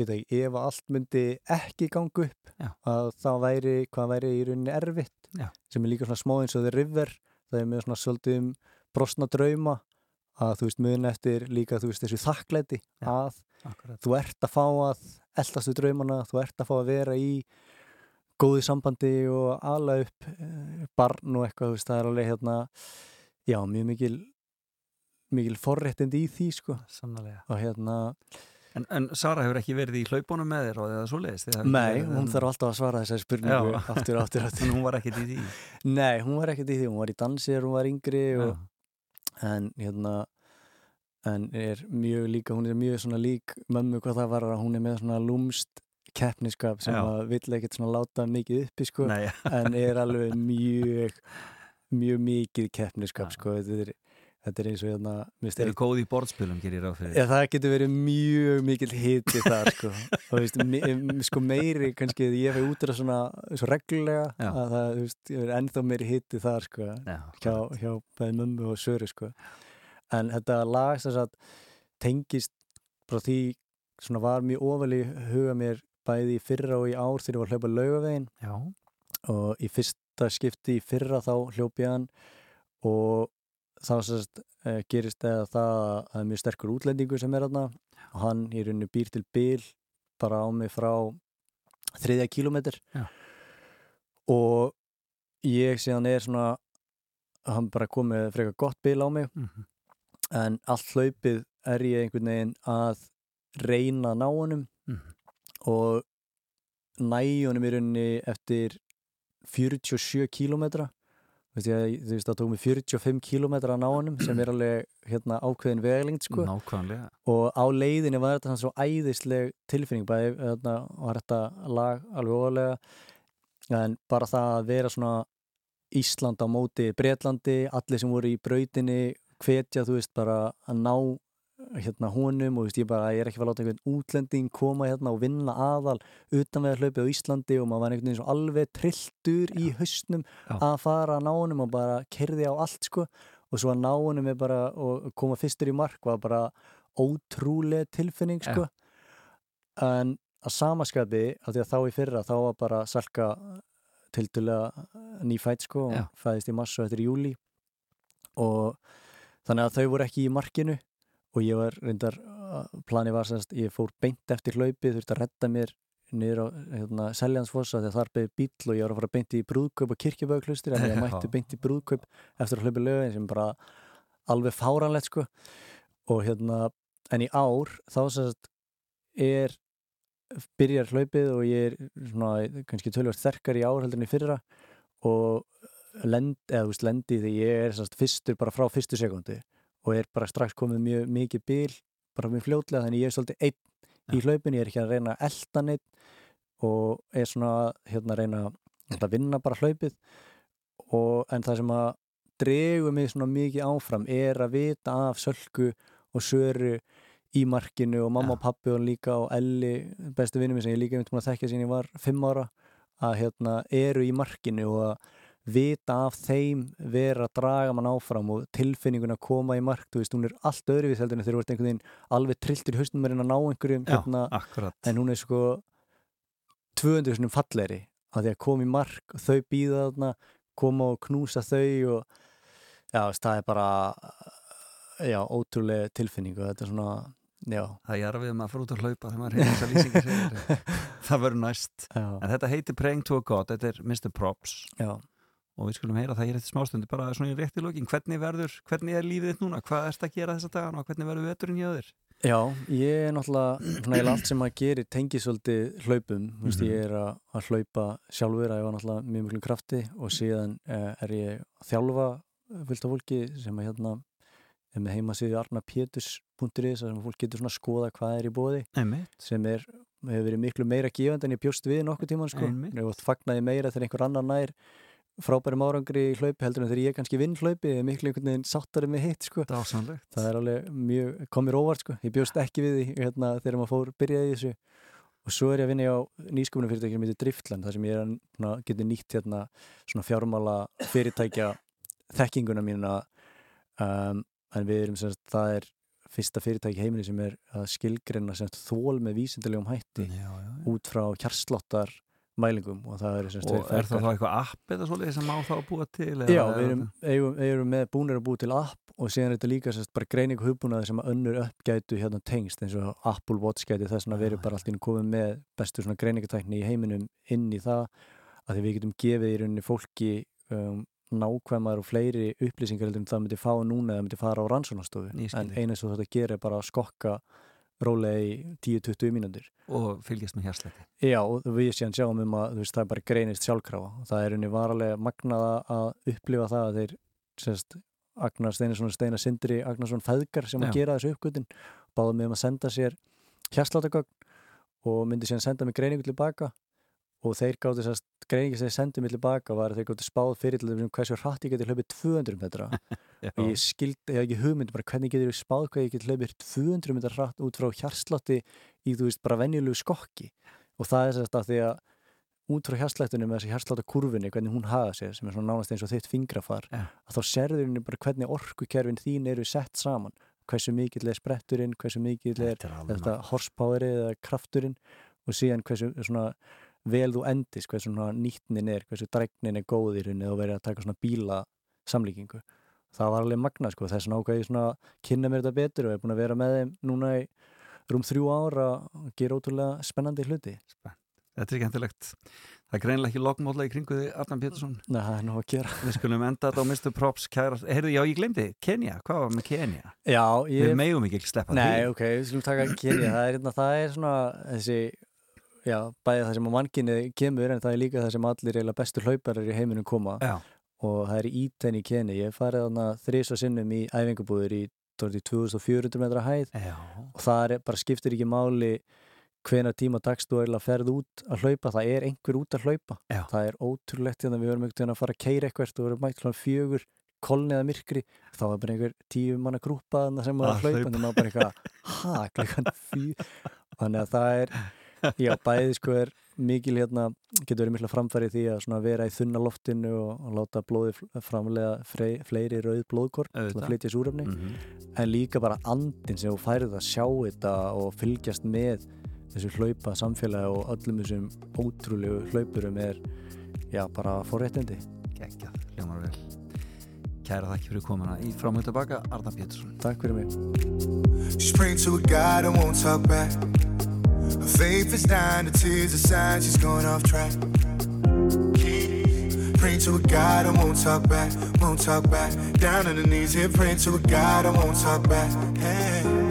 ég veit ekki, ef að allt myndi ekki ganga upp Já. að það væri, hvað væri í rauninni erfitt Já. sem er líka svona smá eins og The River það er með svona svolítið um brosna drauma að þú veist mun eftir líka þú veist þessu þakklæti Já. að Akkurat. þú ert að fá að eldast við draumana, þú ert að fá að vera í góði sambandi og ala upp eh, barn og eitthvað, þú veist, það er alveg hérna já, mjög mikil mikil forréttindi í því, sko Sannlega. og hérna, En, en Sara hefur ekki verið í hlaupunum með þér og eða hafið ekki nei, hún þarf alltaf að svara þessari spurningu aftur, aftur, (laughs) aftur En hún var ekkert í því. nei, hún var ekkert í því, hún var í dansi þegar hún var yngri og, Já. En hérna en er mjög líka, hún er mjög svona lík mömmu hvað það var að hún er með svona lúmst keppniskap sem að vill ekkert svona láta mikið uppi sko. Nei, en er (laughs) alveg mjög mjög mikið keppniskap sko. Þetta er þetta er eins og hérna Þeir eru finnst góð í borðspilum, gerir ráð fyrir Já, það getur verið mjög mikil hiti þar sko. (laughs) og þú veist, me- sko meiri kannski því ég fæ út af svona svo reglulega Já. að það, þú veist, ég verið ennþá meiri hiti þar sko, Já, hjá, hjá bæði mömmu og söru sko. en þetta lag sem sagt tengist frá því svona var mjög ofali huga mér bæði í fyrra og í ár þegar ég var að hlaupa laugavegin já, og í fyrsta skipti í fyrra þá hljópi hann og þá sérst uh, gerist eða það að það er mjög sterkur útlendingur sem er þarna og hann í rauninni býr til bil bara á mig frá þriðja kílómetr Já. og ég síðan er svona hann bara komið frekar gott bil á mig. Mhm, en allt hlaupið er ég einhvern veginn að reyna að ná honum. Mhm. og næ honum í rauninni eftir 47 kílómetra Veist ég, þú veist það tók mig 45 kílómetra að ná honum sem er alveg hérna, ákveðin vegalengt sko. Nákvæmlega. Og á leiðinni var þetta svo æðisleg tilfinning bæði hérna, var þetta lag alveg óvalega en bara það að vera svona Ísland á móti Bretlandi, allir sem voru í brautinni hvetja þú veist bara að ná hérna honum og ég bara ég er ekki að að láta einhvern útlending koma hérna og vinna aðal utan við að hlaupa á Íslandi og maður var einhvern veginn alveg trilltur í hausnum Já. að fara að ná honum og bara kerði á allt sko. Og svo að ná honum er bara og koma fyrstur í mark var bara ótrúlega tilfinning sko. En að samaskapi af því að þá í fyrra þá var bara salka tildulega nýfætt sko Já. og fæðist í massa eftir júli og þannig að þau voru ekki í markinu og ég var reyndar plani var semst, ég fór beint eftir hlaupið þurfti að redda mér niður á hérna, Seljansfossa þegar þar beði bíl og ég var að fara beint í brúðkaup og kirkjubögklustir en ég mætti beint í brúðkaup eftir að hlaupa lögin sem bara alveg fáranlegt sko. Og hérna en í ár þá semst er byrjar hlaupið og ég er svona kannski tölvöld sterkar í ár heldur en í fyrra og lend, eða þú veist lendi því ég er semst fyrstur bara frá fyrstu sekundi og er bara strax komið mjög mikið bil bara mjög fljótlega þannig ég er svolítið einn í hlaupinu, ég er ekki að reyna að elda neitt og er svona hérna að reyna að vinna bara hlaupið og en það sem að dregu mig svona mikið áfram er að vita af sölku og söru í markinu og mamma Já. og pappi og líka og Elli, bestu vinnu minn sem ég líka myndi að þekkja sín ég var fimm ára að hérna eru í markinu og að vita af þeim vera að draga mann áfram og tilfinningun að koma í mark, þú veist, hún er allt öðruvís heldur en þegar þú ert einhvern veginn alveg trilltur í hausnum að ná einhverjum Já, hérna, en hún er sko 200 sinum falleri að því að koma í mark og þau býða þarna koma og knúsa þau og já, það er bara já, ótrúlega tilfinning og þetta er svona, já, Það er jarfið um að fara út að hlaupa þegar maður hefur þessa lýsingar (laughs) Það verður næst. Já, En þetta heitir Praying to a God, þetta er Mr. Props. Já. Og við skulum heyra það hér eftir smástundi bara svona í rétti lokin, hvernig verður, hvernig er lífið þitt núna, hvað erst að gera þessa dagana og hvernig verður veturinn hjá þér? Já, ég er náttúrulega svona eiginlega allt sem maður gerir tengið svolítið hlaupum, veist, Mhm. ég er að, að hlaupa sjálfur að ég var náttúrulega mjög mjög krafti og síðan eh, er ég að þjálfa fullt af fólki sem að hérna er með heimasíðu arnapétus.is sem fólk getur svona að skoða hvað er í bóði Einmitt. sem er, hefur verið miklu meira gefandi en ég bjóst við nokkuð tíman sko og fagnaði meira þegar einhver annar nær frábærum árangri í hlaupi heldur en þegar ég kannski vinn hlaupi eða miklu einhvern veginn sáttari með hitt sko. Það er alveg mjög, kom mér óvart sko. Ég bjóst ekki við því hérna, þegar maður fór byrjaði í þessu. Og svo er ég að vinna á nýsköpunum fyrirtækjum sem heitir Driftland þar sem ég er að geti nýtt hérna svona fjármála fyrirtækja þekkinguna mína. Um, en við erum semst, það er fyrsta fyrirtæki í heiminni sem er að skilgreina þól með vísindalegum hætti Já, já, já. út frá kjarslottar mælingum og það er semst Og er það þá eitthvað app eða svolítið sem má þá að búa til? Já, við erum, það- eigum, eigum með búnir að búa til app og síðan er þetta líka sérst, bara greining og hugbúnaði sem önnur upp gætu hérna tengst eins og Apple Watch gæti þess að Já, verið bara allt í einu komið með bestu svona greiningatækni í heiminum inn í það að því við getum gefið í rauninni fólki um, nákvæmar og fleiri upplýsingar heldur en það myndi fá núna eða myndi fara á rannsónastofu en eina sem þetta gerir er bara að skokka rólega í 10-20 mínútur Og fylgjast með hérsleiti. Já, og við séðan sjáum um að veist, það bara greinist sjálfkrafa það er unni varalega magnaða að upplifa það að þeir sérst, Agnar Steinarsson og Steinar Sindri Agnarsson feðgar sem Já. að gera þessu uppgötin báðum með um að senda sér hérslátagögn og myndi síðan senda mig greiningu tilbaka og þeir gáttu þess að greiningi sem þeir sendu mig tilbaka var að þeir gáttu spáð fyrir til þessum hversu hratt ég geti hlaupið 200 metra. (laughs) Og ég skildi, ég hef ekki hugmynd bara hvernig getur ég spáð hvað ég geti hlaupið 200 metra hratt út frá hjarslátti í þú veist bara venjulegu skokki. Og það er þess að því að út frá hjarslættunum með þessi hjarsláta kurvinni hvernig hún haga sér sem er svona nánast eins og þitt fingrafar Ja. að þá serður henni bara hvernig orkukerfin þín eru sett saman. Hversu mikill er spretturinn, hversu mikill er Þetta horsepowerið eða krafturinn og síðan hversu svona vel þú endist, hversu nýtnin er hversu dregnin er góð í rauninni og verið að taka svona bíla samlíkingu það var alveg magna sko, þess að ákveði svona kynna mér þetta betur og er búin að vera með þeim núna í rúm þrjú ára og gera ótrúlega spennandi hluti Þetta er skemmtilegt. Það er greinilega ekki lokmóla í kringu þig, Arnan Pétursson. Nei, það er nú að gera Við skulum enda þetta á Mr. Props kæra. Heyrðu, já, ég glemdi, Kenya. Hvað var með Kenya? Já, Við ég, megum ekki sleppa nei, því. ok, við skulum taka kynja það er, hérna, það er svona þessi já, bæði það sem að mannkinni kemur en það er líka það sem allir eiginlega bestu hlauparar í heiminum koma. Já, og það er íten í Kenny ég farið þarna þrísa sinnum í æfingabúður í dálítið 2400 metra hæð. Já. og það er, bara skiptir ekki máli hvena tíma dags þú eiginlega ferð út að hlaupa, það er einhver út að hlaupa. Það er ótrúlegt þegar við verum veginn að fara að keira eitthvað og við verum mætt fjögur kolniða myrkri, þá er bara einhver tíu manna grúpa sem var Að hlaupa. þannig að maður bara eitthvað, ha, klukkan fjö þannig að það er já, bæði sko er mikil hérna getur verið mikla framfæri í því að svona vera í þunna loftinu og, og láta blóði framlega frey, fleiri rauð blóðkorn til að flytja súrefni Mhm. en líka bara andin sem þú færið að sjá þetta og fylgjast með þessu hlaupa samfélagi og öllum þessum ótrúlegu hlaupurum er já, bara forréttindi Geggjað, hljómar vel. Kæra þakki fyrir komuna í framhund tilbaka, Arnan Pétursson. Takk fyrir mig Her faith is dying, the tears are sign she's going off track. Praying to a God I won't talk back, won't talk back. Down on the knees here, praying to a God I won't talk back. Hey.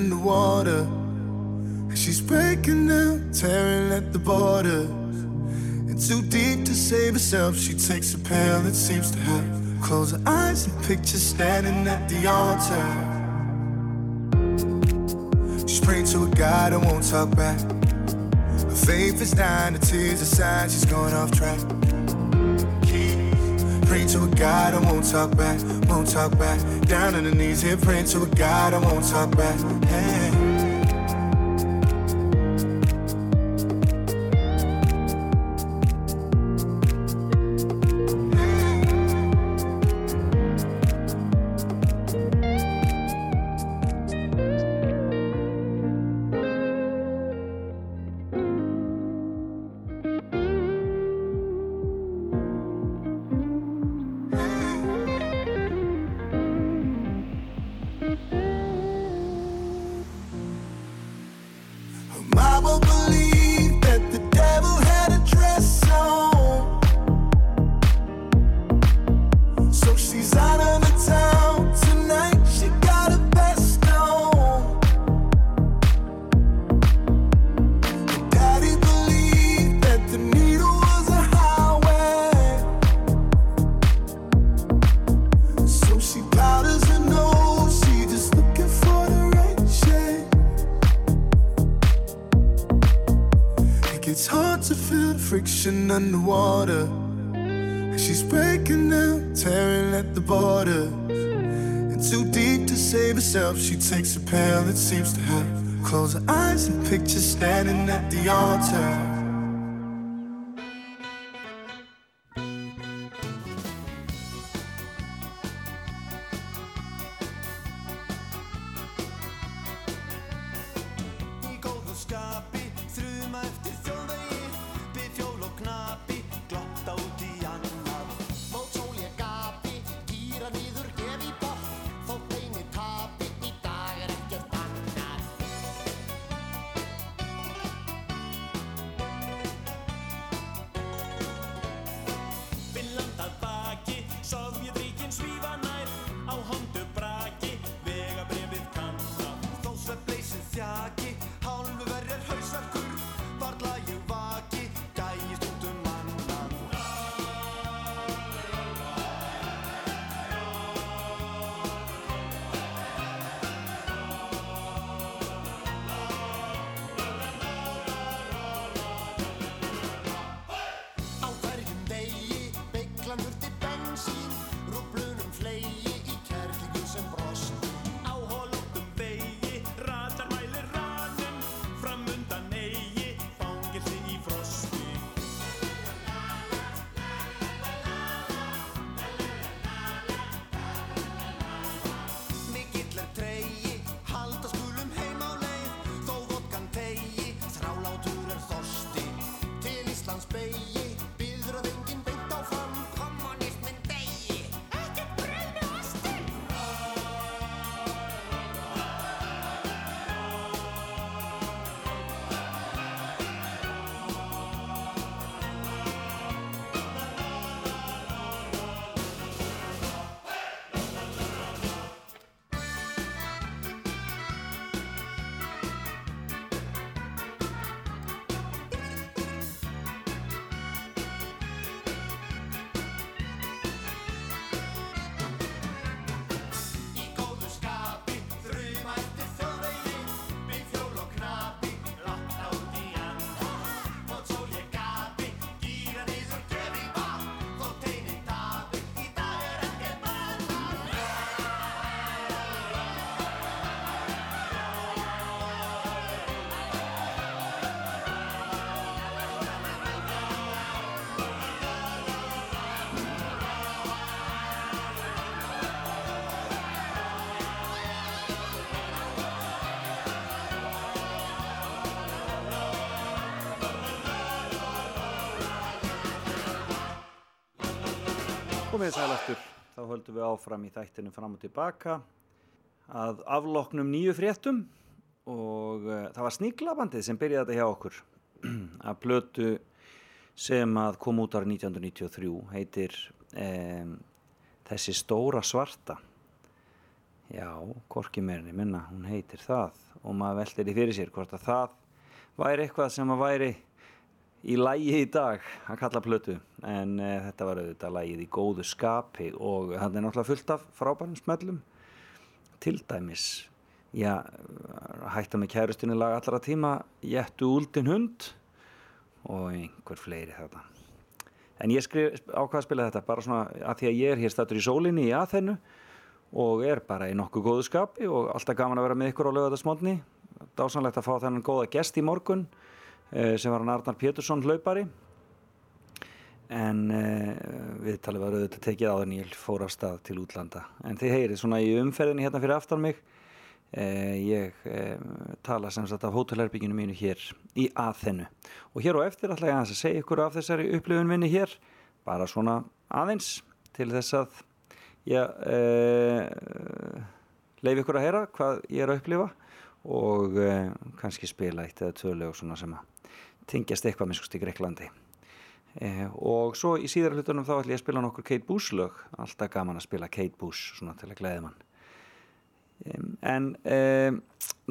Underwater. She's breaking down, tearing at the borders. And too deep to save herself, she takes a pill that seems to help. Close her eyes and picture standing at the altar. She's praying to a God and won't talk back. Her faith is dying, the tears are sign she's going off track. To a God I won't talk back, won't talk back. Down on the knees here, praying to a God I won't talk back. Hey. Friction underwater. And she's breaking down, tearing at the borders. And too deep to save herself, she takes a pill that seems to help. Close her eyes and picture standing at the altar. Komið sæl aftur, þá höldum við áfram í þættinu fram og tilbaka að afloknum nýju fréttum og uh, það var Sníklabandið sem byrjaði þetta hjá okkur. (clears throat) Að plötu sem að kom út ára 1993 heitir um, Þessi stóra svarta. Já, Korki meirinni minna, hún heitir það og maður veldir í fyrir sér hvort að það væri eitthvað sem að væri í lægi í dag að kalla plötu en uh, þetta var auðvitað lægið í góðu skapi og það er náttúrulega fullt af frábærum smellum. Til dæmis já, hætta með kærustunni lag allra tíma Jettu úldin hund og einhver fleiri þetta en ég skrif ákvað að spila þetta bara svona að því að ég er hér stættur í sólinni í aðhennu og er bara í nokkuð góðu skapi og alltaf gaman að vera með ykkur á lögadagsmónni dásanlegt að fá þennan góða gest í morgun. Eh, sem var hann Arnar Pétursson hlaupari. En uh, við talið var auðvitað tekið áður ég fór af stað til útlanda. En þið heyrið svona í umferðinni hérna fyrir aftan mig. Uh, ég tala sem sagt af hótelherbygginu mínu hér í aðhennu og hér og eftir ætla ég að segja ykkur af þessari upplifun minni hér. Bara svona aðeins til þess að ég leif ykkur að heyra hvað ég er að upplifa. Og kannski spila eitt eða tvö lög svona sem að tengjast eitthvað minnskust í Greiklandi eh, og svo í síðar hlutunum þá ætlum ég að spila nokkur Kate Bush lög. Alltaf gaman að spila Kate Bush svona til að glæði mann. En eh,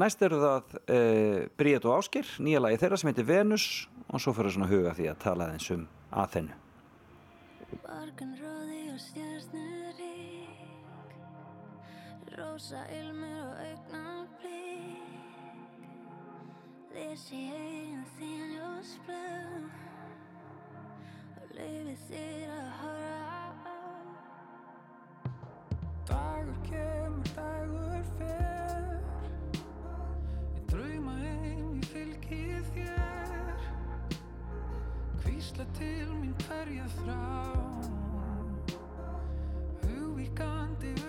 næst eru það eh, Bríðat og Áskir nýja lagi þeirra sem heitir Venus og svo fyrir svona huga því að tala þeins um aðhennu Morgunróði og stjárnurík Rósa ilmur og augna blík Þessi eigin þín ljósblöð Og leifið þér að horfa Dagur kemur, dagur fer. Ég drauma heim, ég fylgi þér. Hvísla til mín hverja þrá. Hugvíkandi augnaráð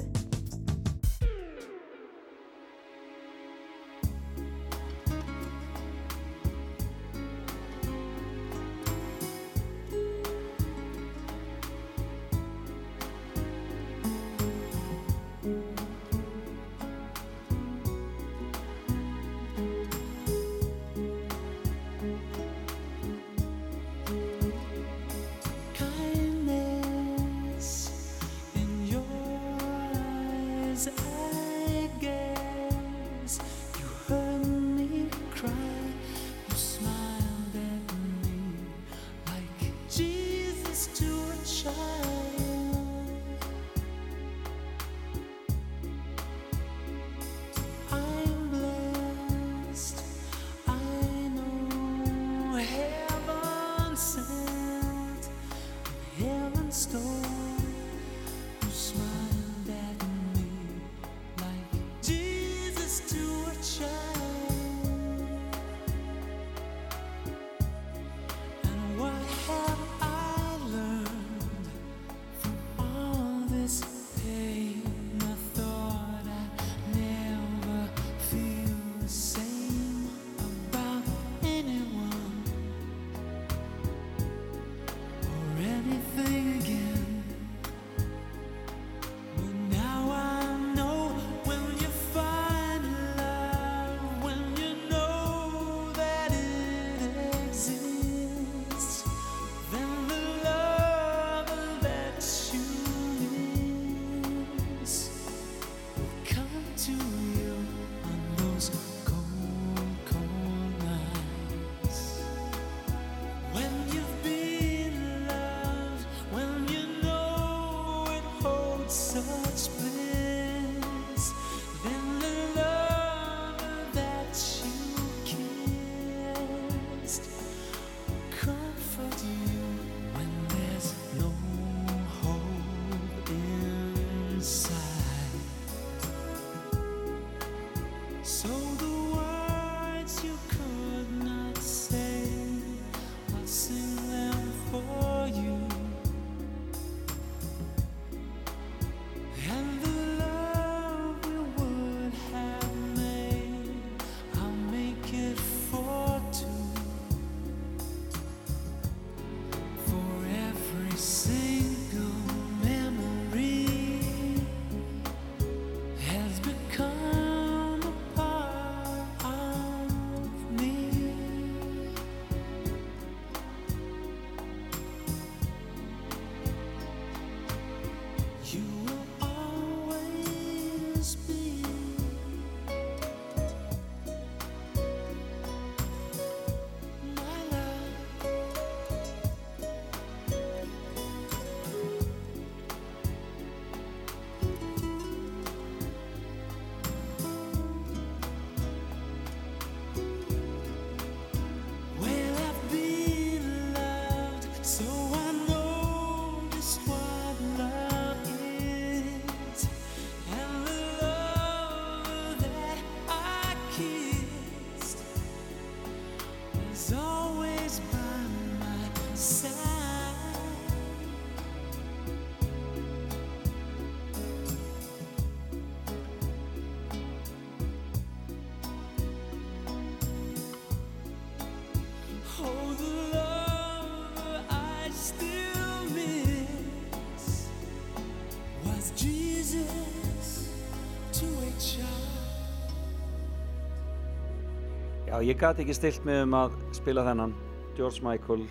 Ég gati ekki stilt mig um að spila þennan. George Michael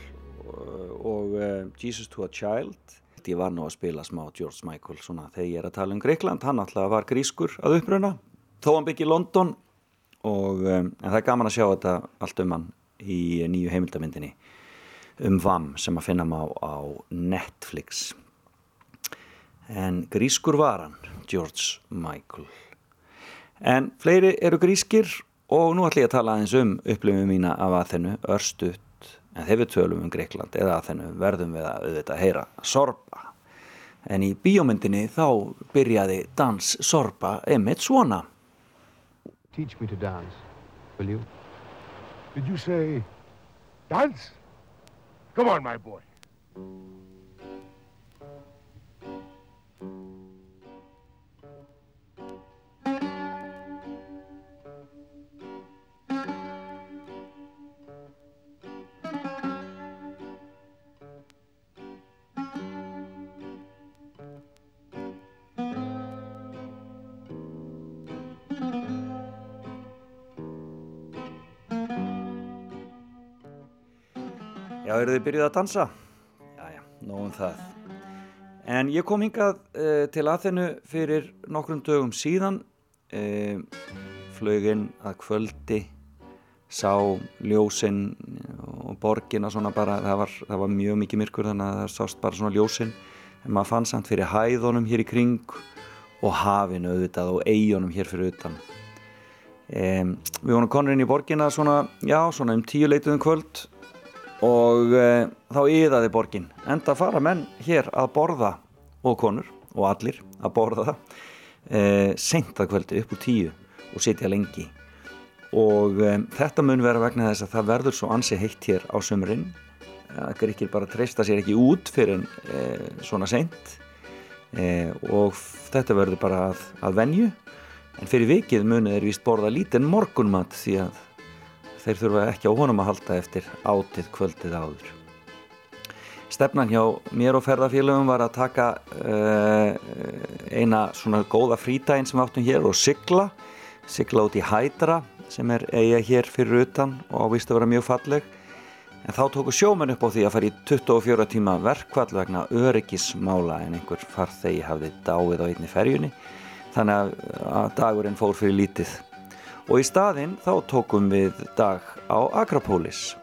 og, og uh, Jesus to a Child. Ég var nú að spila smá George Michael svona þegar ég er að tala um Greikland hann alltaf var grískur að uppruna þó hann byggi í London. Og, um, en það er gaman að sjá þetta allt um hann í nýju heimildamindinni um VAM sem að finna má á Netflix. En grískur var hann George Michael. En fleiri eru grískir og nú ætlum ég að tala aðeins um upplifum mína af Aþenu, örstutt, en þegar við tölum um Greikland eða Aþenu verðum við að auðvitað heyra Sorba. En í bíómyndinni þá byrjaði dans Sorba einmitt svona. Teach me to dance, will you? Did you say dance? Come on, my boy. Já, eru þið byrjuð að dansa? Já, já, nógum það. En ég kom hingað uh, til aðþennu fyrir nokkrum dögum síðan, uh, flöginn að kvöldi, sá ljósinn og borgina svona bara, það var, það var mjög mikið myrkur þannig að það sást bara svona ljósinn, en maður fann samt fyrir hæðunum hér í kring og hafinu auðvitað og eigunum hér fyrir utan. Um, við vonum konur inn í borgina svona, já, svona um tíu leituðum kvöld og uh, þá yðaði borgin. Enda fara menn hér að borða og konur og allir að borða það uh, seint að kvöldi upp úr tíu og sitja lengi. Og um, þetta mun vera vegna þess að það verður svo ansi heitt hér á sömurinn að gríkir bara treysta sér ekki út fyrir svona seint. Og þetta verður bara að, að venju. En fyrir vikið munið er vist borða lítinn morgunmat því að þeir þurfa ekki á honum að halda eftir átið kvöldið áður. Stefnan hjá mér og ferðarfélögum var að taka uh, eina svona góða frítægin sem áttum hér og sigla, sigla út í Hædra sem er eiga hér fyrir utan og vist að vera mjög falleg. En þá tóku sjóman upp á því að fara í 24 tíma verkvall vegna öryggismála en einhver farþegi hafði dáið á einni ferjunni þannig að dagurinn fór fyrir lítið og í staðinn þá tókum við dag á Akrapolis.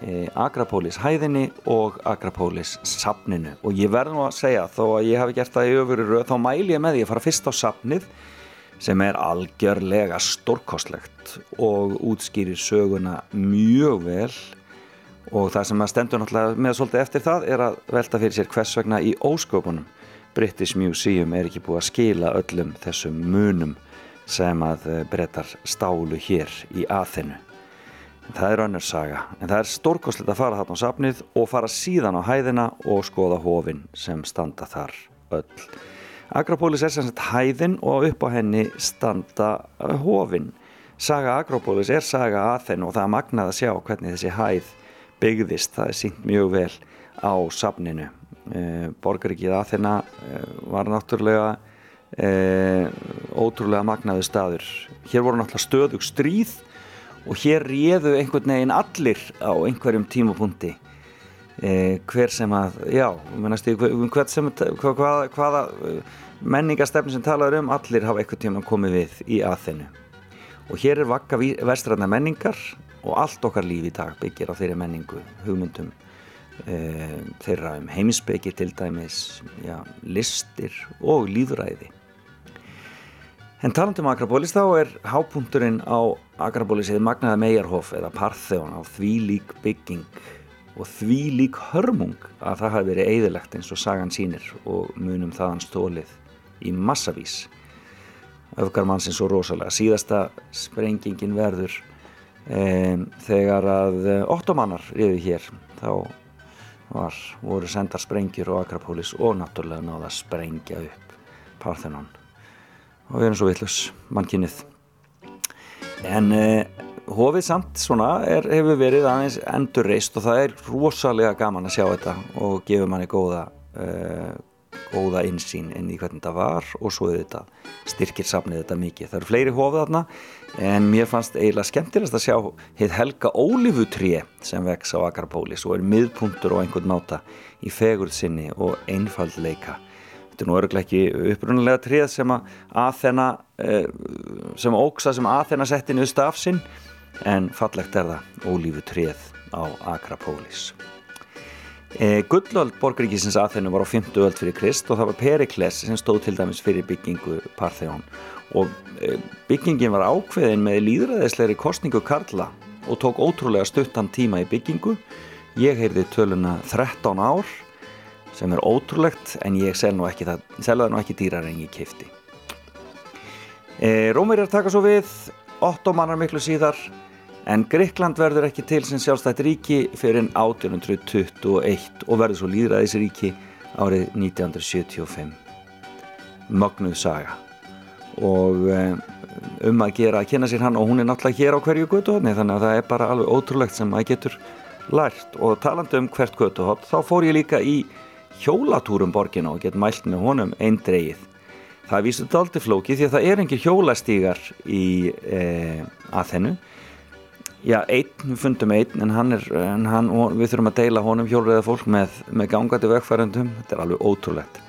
E, Akrapolis hæðinni og Akrapolis safninu. Og ég verð nú að segja þó að ég hafi gert það í öfuru þá mæl ég með því að fara fyrst á safnið sem er algjörlega stórkostlegt og útskýrir söguna mjög vel. Og það sem að stendur náttúrulega með svolítið eftir það er að velta fyrir sér hvers vegna í ósköpunum British Museum er ekki búið að skila öllum þessum munum sem að brettar stálu hér í aðþennu. Það er önnur saga, en það er stórkoslega að fara þarna á safnið og fara síðan á hæðina og skoða hófin sem standa þar öll. Agrapolis er sem sagt hæðin og upp á henni standa hófin. Saga Agrapolis er saga aðþennu og það er magnað að sjá hvernig þessi hæð byggðist, það er sínt mjög vel á safninu. E, Borgaríkið Aþena e, var náttúrulega e, ótrúlega magnaðu staður. Hér voru náttúrulega stöðug stríð og hér réðu einhvern veginn allir á einhverjum tímapunkti. Hver sem að, já, hvern sem, hvaða, hvaða menningarstefni sem talaður um, allir hafa einhvern tíma komið við í Aþenu. Og hér er vakka vestræðna menningar og allt okkar líf í dag byggir á þeirri menningu, hugmyndum þeirra um heimsbyggi til dæmis já, listir og líðræði en talandum Akrapolis þá er hápunkturinn á Akrapolis eða Magnaða Meijarhof eða Partheon á því lík bygging og því lík hörmung að það hafi verið eðilegt eins og sagan sínir og munum þaðan stólið í massavís. Öfgar mann sem svo rosalega. Síðasta sprengingin verður um, þegar að ottomannar riði hér. Þá var, voru sendar sprengjur á Akrapolis og náttúrulega náða að sprengja upp Parthenon. Og við erum svo villus mannkynnið en eh, hofið samt svona er, hefur verið aðeins endurreist og það er rosalega gaman að sjá þetta og gefur manni góða eh, góða insýn inn í hvernig þetta var og svo þetta styrkir safnið þetta mikið. Það eru fleiri hofið þarna en mér fannst eiginlega skemmtilegast að sjá heit helga ólífutré sem vex á Akrapolis og er miðpuntur og einhvern máta í fegurð sinni og einfaldleika. Þetta er nú öruglega ekki upprunalega tréð sem að Aþena sem óksa sem Aþena setti niður stafsinn en fallegt er það ólífutréð á Akrapolis. E, Gullöld borgaríkisins aðþennu var á 50 öld fyrir Krist og það var Perikles sem stóð til dæmis fyrir byggingu Partheon. Og e, byggingin var ákveðin með líðræðisleiri kostningu Karla og tók ótrúlega stuttan tíma í byggingu. Ég heyrði töluna 13 ár sem er ótrúlegt en ég sel nú ekki það, selða nú ekki dýrar en ég kifti e, Rómverjar taka svo við ottomanar miklu síðar En Greikland verður ekki til sem sjálfstætt ríki fyrir 1821 og verður svo líðræðisríki árið 1975. Mögnuð saga. Og um að gera að kynna sér hann og hún er náttúrulega hér á hverju götuhotni þannig að það er bara alveg ótrúlegt sem maður getur lært. Og talandi um hvert götuhot þá fór ég líka í hjólatúrum borgin og get mælt með honum einn dreigið. Það vísur daldi flóki því að það er engir hjólastígar í e, aðhennu já, einn, við fundum einn en hann er, en hann, við þurfum að deila honum hjólriða fólk með, með gangandi vegfærendum, þetta er alveg ótrúlegt.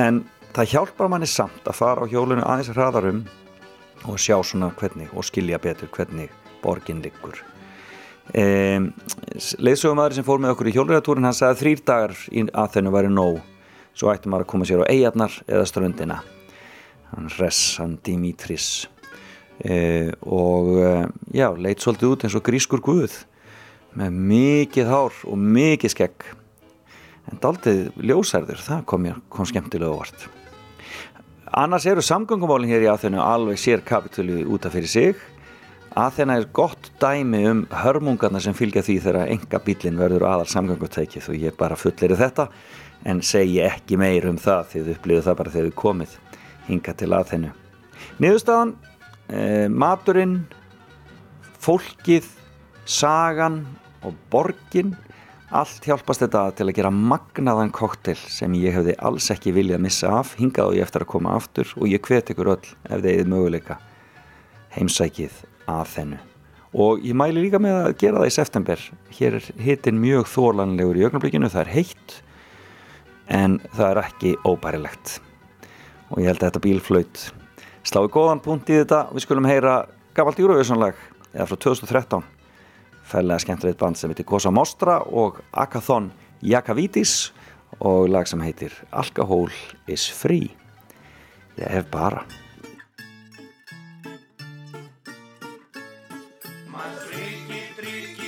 En það hjálpar manni samt að fara á hjólinu aðeins hraðarum og sjá svona hvernig og skilja betur hvernig borgin liggur. Um, leiðsögumæður sem fór með okkur í hjólriðatúrin hann sagði að þrýr dagar í aðþennu væri nóg. Svo ætti maður að koma sér á eigarnar eða ströndina. Hann res, hann Dimitris uh, og uh, já, leit svolítið út eins og grískur guð með mikið hár og mikið skegg. En daldið ljósærður, það kom kom skemmtilega óvart. Annars eru samgöngumálin hér í Aþenu alveg sér kapitúli út af fyrir sig. Aþena er gott dæmi um hörmungarna sem fylgja því þegar enga bílinn verður aðal samgöngutækið og ég bara fullir þetta en segi ekki meir um það því þið upplýðu það bara þegar þið komið hinga til Aþenu. Niðurstaðan, eh, maturinn fólkið sagan og borgin allt hjálpast þetta til að gera magnaðan koktel sem ég hefði alls ekki viljað missa af, hingað og ég eftir að koma aftur og ég hvet ykkur öll ef þið eða möguleika heimsækið að þennu. Og ég mæli líka með að gera það í september. Hér er hitin mjög þórlanlegur í augnablikinu, það er heitt en það er ekki óbærilegt. Og ég held að þetta bílflaut slái góðan punkt í þetta. Við skulum heyra gafalt Eurovision-lag eða frá 2013 fællega skemmtilegt band sem heitir Kosa Mostra og Akathon Jakavitis og lag sem heitir Alcohol is free. Ég hef bara. Σε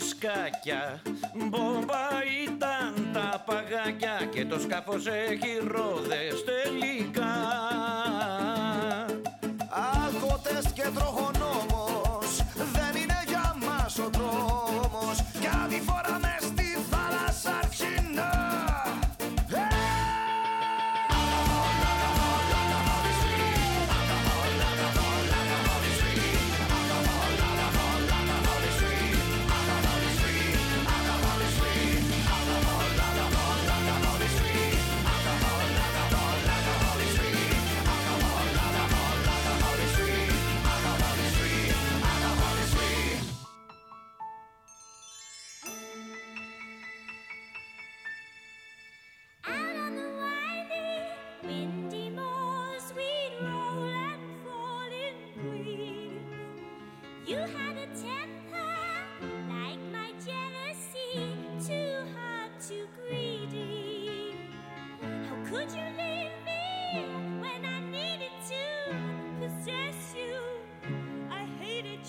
τα ουισκάκια Μπόμπα ήταν τα παγάκια Και το σκάφος έχει ρόδες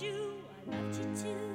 you, I loved you too.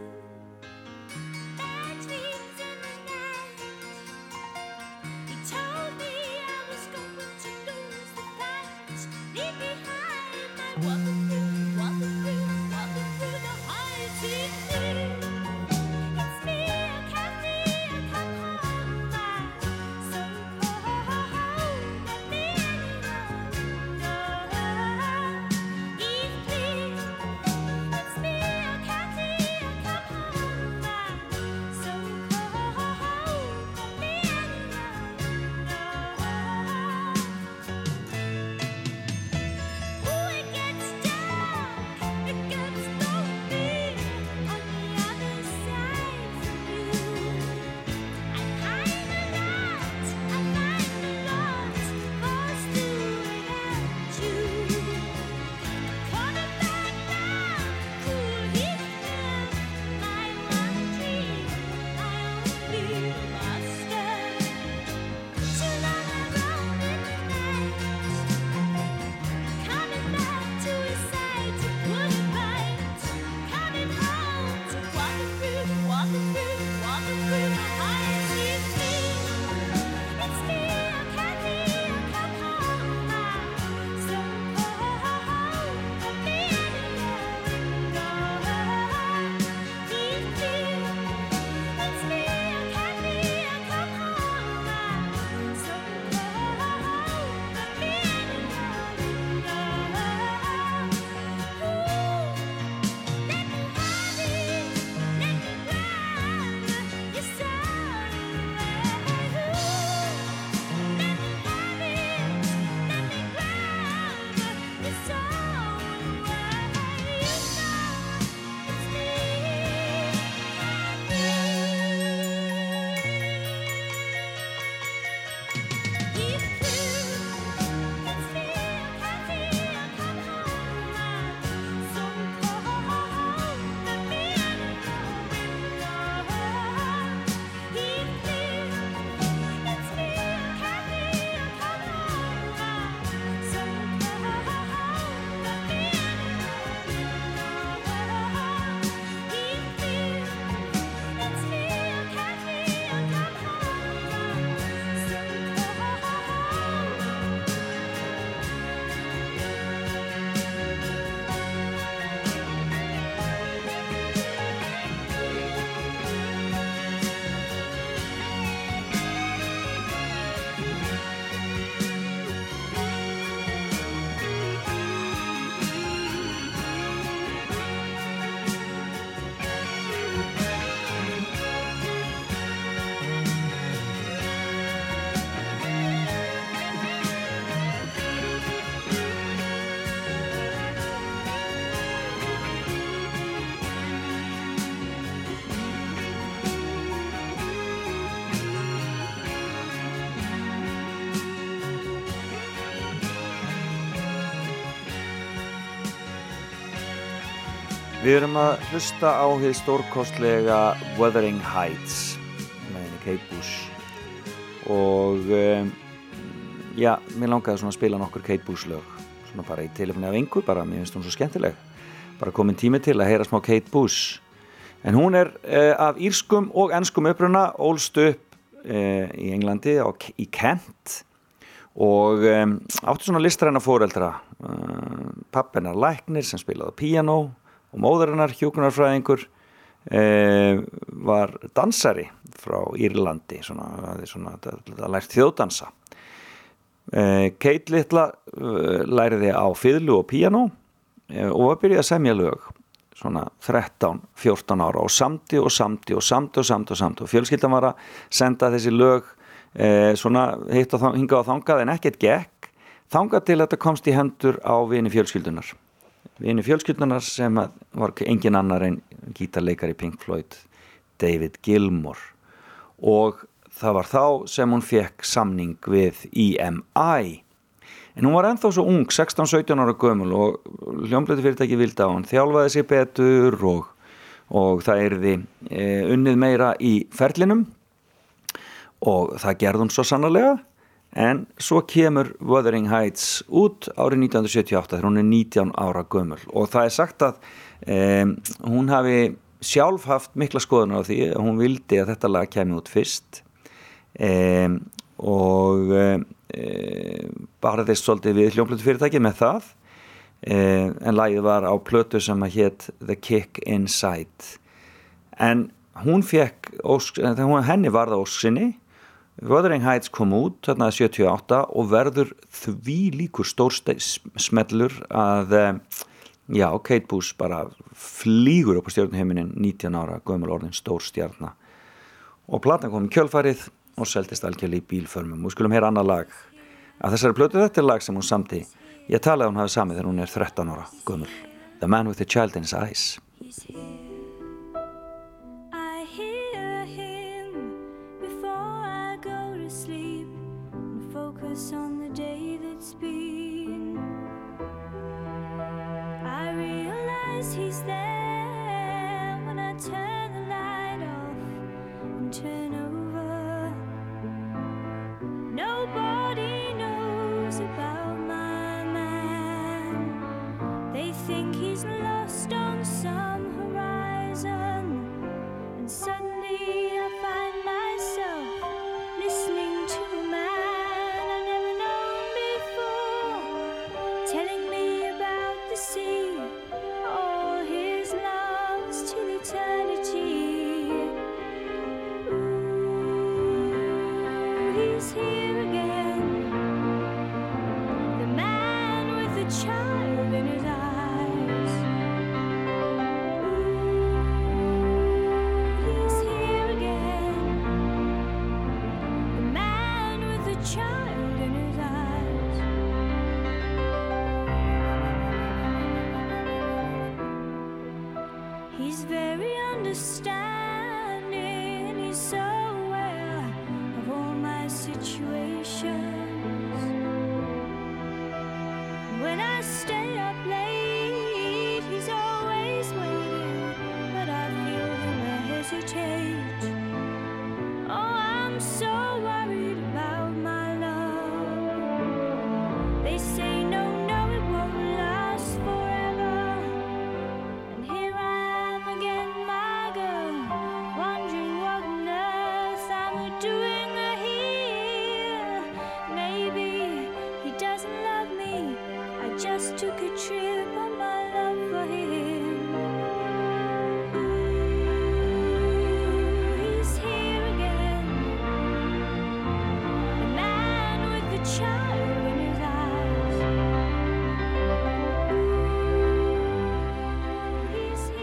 Við erum að hlusta á því stórkostlega Wuthering Heights með henni Kate Bush. Og um, já, mér langaði svona að spila nokkur Kate Bush lög svona bara í tilefni af einhver bara, mér finnst hún svo skemmtileg. Bara komin tími til að heyra smá Kate Bush. En hún er uh, af írskum og ennskum uppruna ólst upp uh, í Englandi á, í Kent. Og um, átti svona listræna fóreldra uh, pappinar læknir sem spilaði piano og móðurinnar hjókunarfræðingur uh, var dansari frá Írlandi svona, svona, svona lært þjóðdansa. Uh, Kate Littla uh, læriði á fiðlu og piano uh, og var byrjað að semja lög svona 13-14 ára og samti og samti og samti og samti og samti og fjölskyldan var að senda þessi lög eh, svona hitt og hingað og þangað en ekkert gekk þangað til þetta komst í hendur á vini fjölskyldunar vini fjölskyldunar sem var engin annar en gítarleikari Pink Floyd David Gilmour. Og það var þá sem hún fekk samning við EMI en hún var enþá svo ung 16-17 ára gömul og hljómblötu fyrirtæki vildi á hann þjálfaði sér betur og, og það erði e, unnið meira í ferlinum. Og það gerði hún svo sannarlega en svo kemur Wuthering Heights út árið 1978 þegar hún er 19 ára gömul. Og það er sagt að um, hún hafi sjálf haft mikla skoðunar á því að hún vildi að þetta lag kemi út fyrst. Um, og um, bara þess svolítið við hljómplötu fyrirtæki með það. En lagið var á plötu sem að hétt The Kick Inside. En hún fekk henni varða óskinni Wuthering Heights kom út þarna 78 og verður því líkur stór smellur að já, Kate Bush bara flýgur upp á stjórnuheiminin 19 ára, gömul orðin stór stjárna og platan kom í kjölfarið og seldist algjörlega í bílförmum. Og skulum heyra annað lag að þessari plötu. Þetta er lag sem hún samti ég talaði að hún hafi samið þegar hún er 13 ára gömul. The Man with the Child in His Eyes was on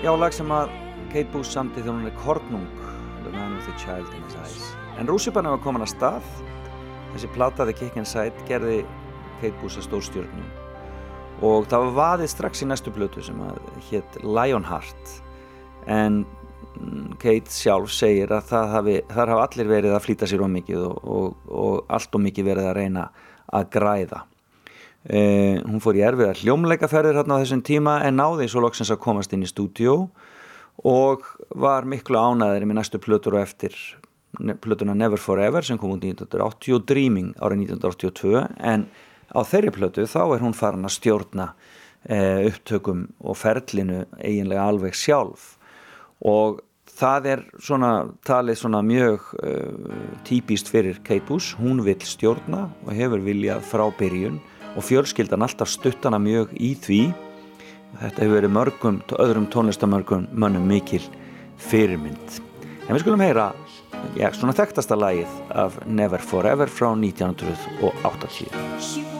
Já, lag sem að Kate Bush samti þegar hún er kornung The Man with the Child in His Eyes. En rússipann var komin að stað. Þessi plata The Kick Inside gerði Kate Bush að stórstjörnum. Og það var vaðið strax í næstu blötu sem að hétt Lionheart. En mm, Kate sjálf segir að hafi, þar hafa allir verið að flýta sér ómikið og, og, og allt ómikið verið að reyna að græða Uh, hún fór í erfiðar hljómleikaferðir hérna á þessum tíma en náði svo loksins að komast inn í stúdíó og var miklu ánæðir með næstu plötur og eftir plötuna Never Forever sem kom út 1980 og Dreaming árið 1982 en á þeirri plötu þá er hún farin að stjórna uh, upptökum og ferlinu eiginlega alveg sjálf. Og það er svona talið svona mjög uh, típist fyrir Kate Bush, hún vill stjórna og hefur viljað frá byrjun og fjölskyldan alltaf stuttana mjög í því. Þetta hefur verið mörgum öðrum tónlistamörgum mönnum mikil fyrirmynd. En við skulum heyra já, svona þekktasta lagið af Never Forever frá 1980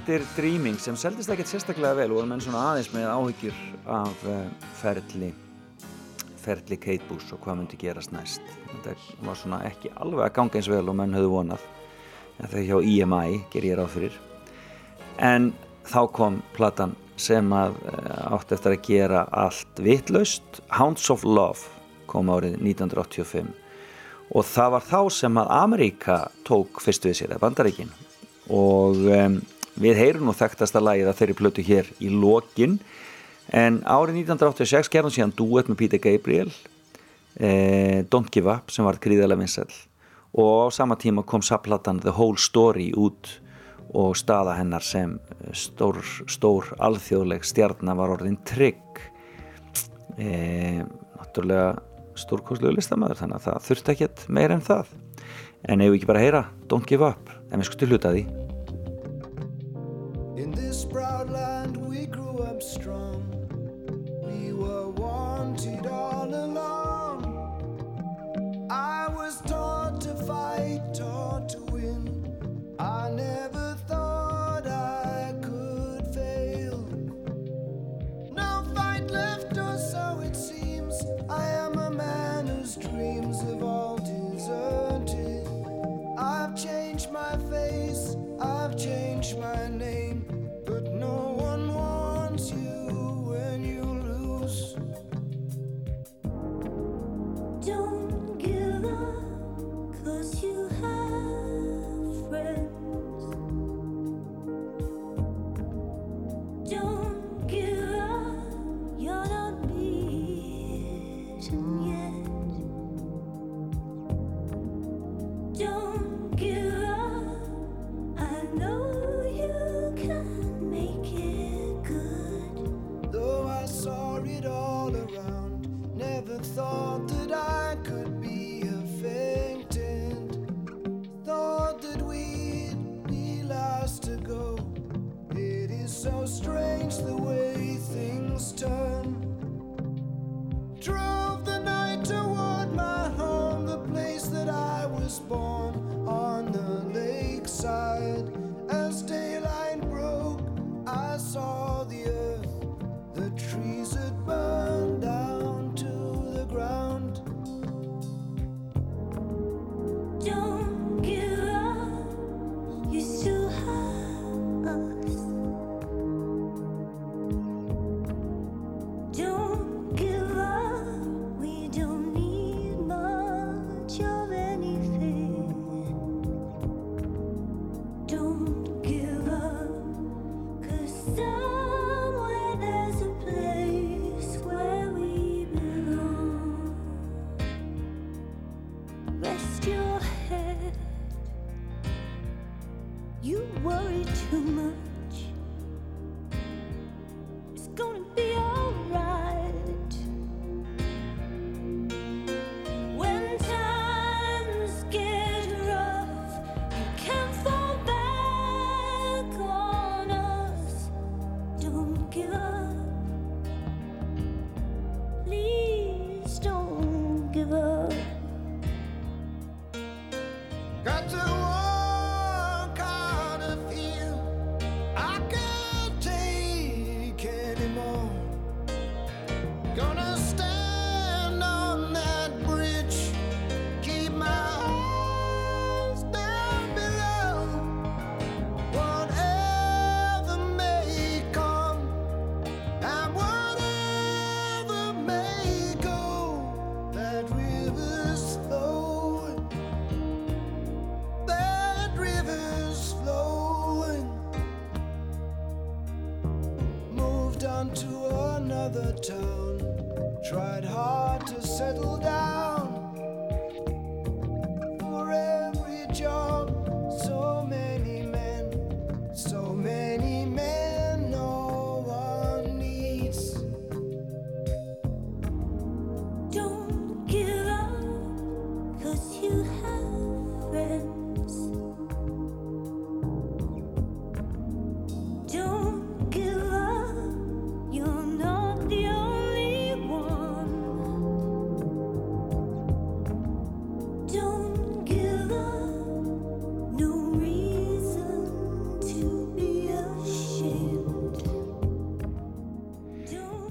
eftir Dreaming sem seldist ekkert sérstaklega vel og voru menn svona aðeins með áhyggjur af uh, ferli ferli Kate Bush og hvað myndi gerast næst. Þetta var svona ekki alveg að ganga eins vel og menn höfðu vonað. En þau hjá EMI ger ég ráð fyrir. En þá kom platan sem að uh, átti eftir að gera allt vitlaust. Hounds of Love kom árið 1985 og það var þá sem að Ameríka tók fyrst við sér, eða Bandaríkin. Og um, við heyrum nú þekktasta lagið að þeirri plötu hér í lokin. En árið 1986 gerðum síðan duet með Peter Gabriel eh, Don't Give Up sem var gríðarlega vinsæl og á sama tíma kom sapplatan The Whole Story út og staða hennar sem stór, stór alþjóðleg stjarnar var orðin trygg. Eh, náttúrulega stórkoslu listamæður þannig að það þurfti ekkert meir en það. En ef við ekki bara heyra Don't Give Up en við skustu hluta því In this proud land we grew up strong. We were wanted all along. I was taught to fight, taught to win. I never thought I could fail. No fight left, or so it seems. I am a man whose dreams have all deserted. I've changed my face, I've changed my name,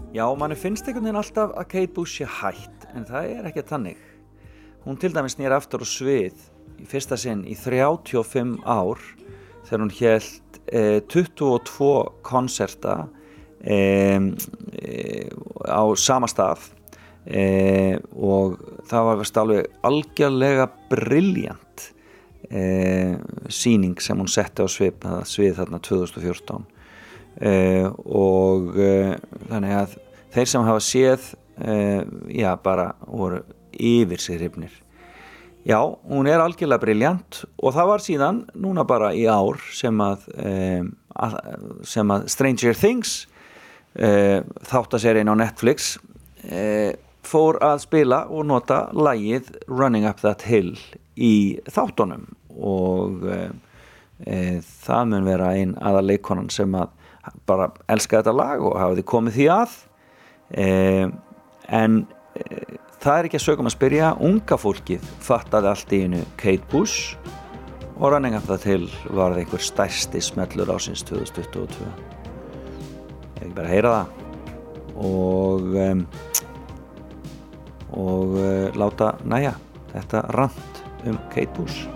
Já, manni finnst einhvern veginn alltaf að Kate Bush sé hætt, en það er ekki þannig. Hún til dæmis nýr aftur á svið í fyrsta sinn í 35 ár þegar hún held eh, 22 konserta eh, eh, á sama stað eh, og það var vist alveg algjörlega brilljant eh, síning sem hún setti á svið, svið þarna 2014 uh, og uh, þannig að þeir sem hafa séð uh, já bara voru yfir sig hrifnir. Já, hún er algjörlega briljant og það var síðan núna bara í ár sem að, sem að Stranger Things þáttaserien á Netflix fór að spila og nota lægið Running Up That Hill í þáttunum. Og uh, það mun vera ein aða leikonan sem að bara elska þetta lag og hafa því komið því að. Eh, en eh, það er ekki að sögum að spyrja. Unga fólkið fattaði allt í einu Kate Bush og Running Up That Hill var það einhver stærsti smellur ásins 2022 ég ekki bara heyra það. Og um, og uh, láta næja þetta rand um Kate Bush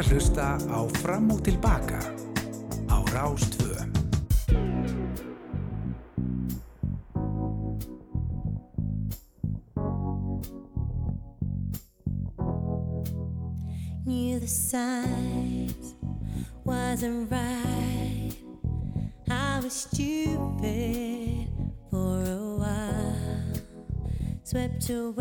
ert að hlusta á Fram og Tilbaka á Rástvö. Knew the signs wasn't right. I was stupid for a while, swept away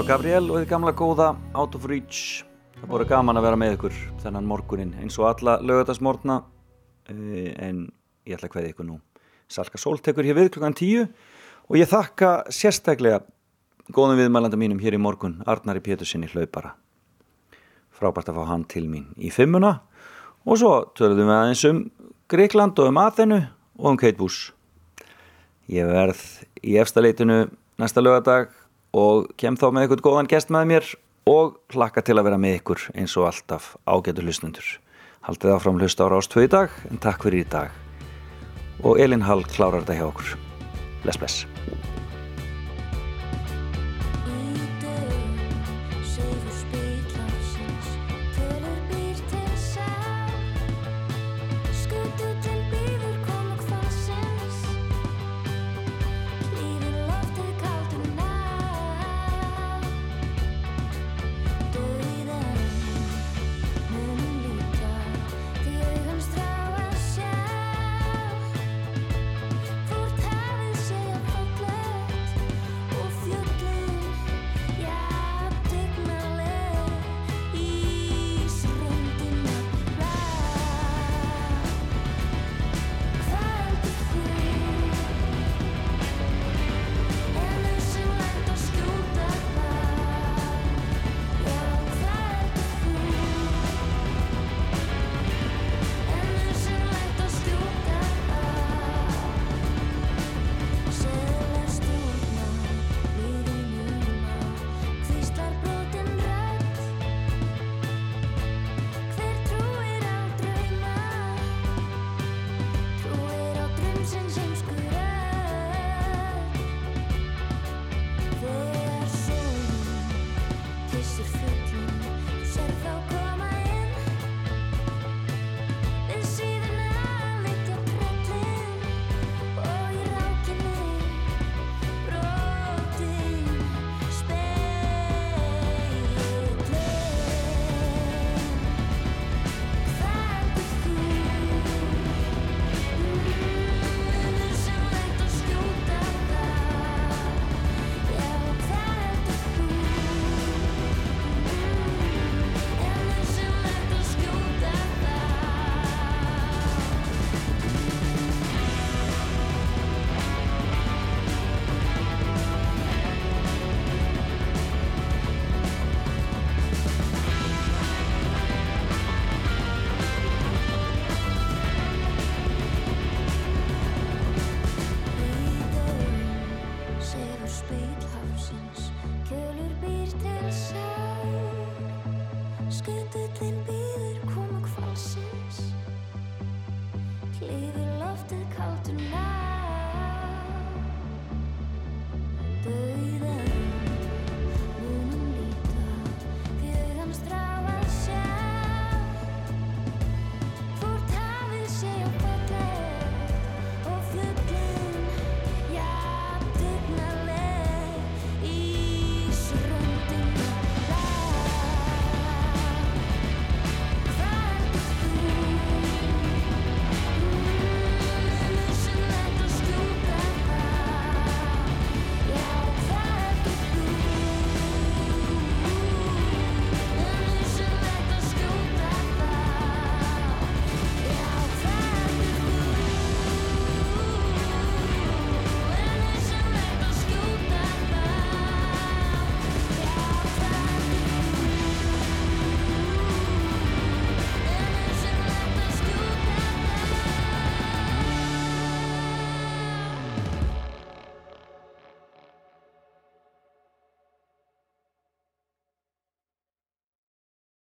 var Gabriel og þið gamla góða Out of Reach. Það voru gaman að vera með ykkur þennan morgunin eins og alla lögadagsmorgna en ég ætla að kveði ykkur nú. Salka Sól tekur hér við klukkan tíu og ég þakka sérstaklega góðum viðmælanda mínum hér í morgun Arnari Pétursinni hlaupara. Frábært að fá hann til mín í fimmuna og svo töluðum við aðeins um Greikland og um Aþenu og um Kate Bush. Ég verð í efstaleitinu næsta lögadag og kem þá með ykkur góðan gest með mér og hlakka til að vera með ykkur eins og alltaf ágætu hlustundur. Haldið áfram hlusta á Rást 2 í dag en takk fyrir í dag. Og Elin Hall klárar þetta hjá okkur. Bless, bless.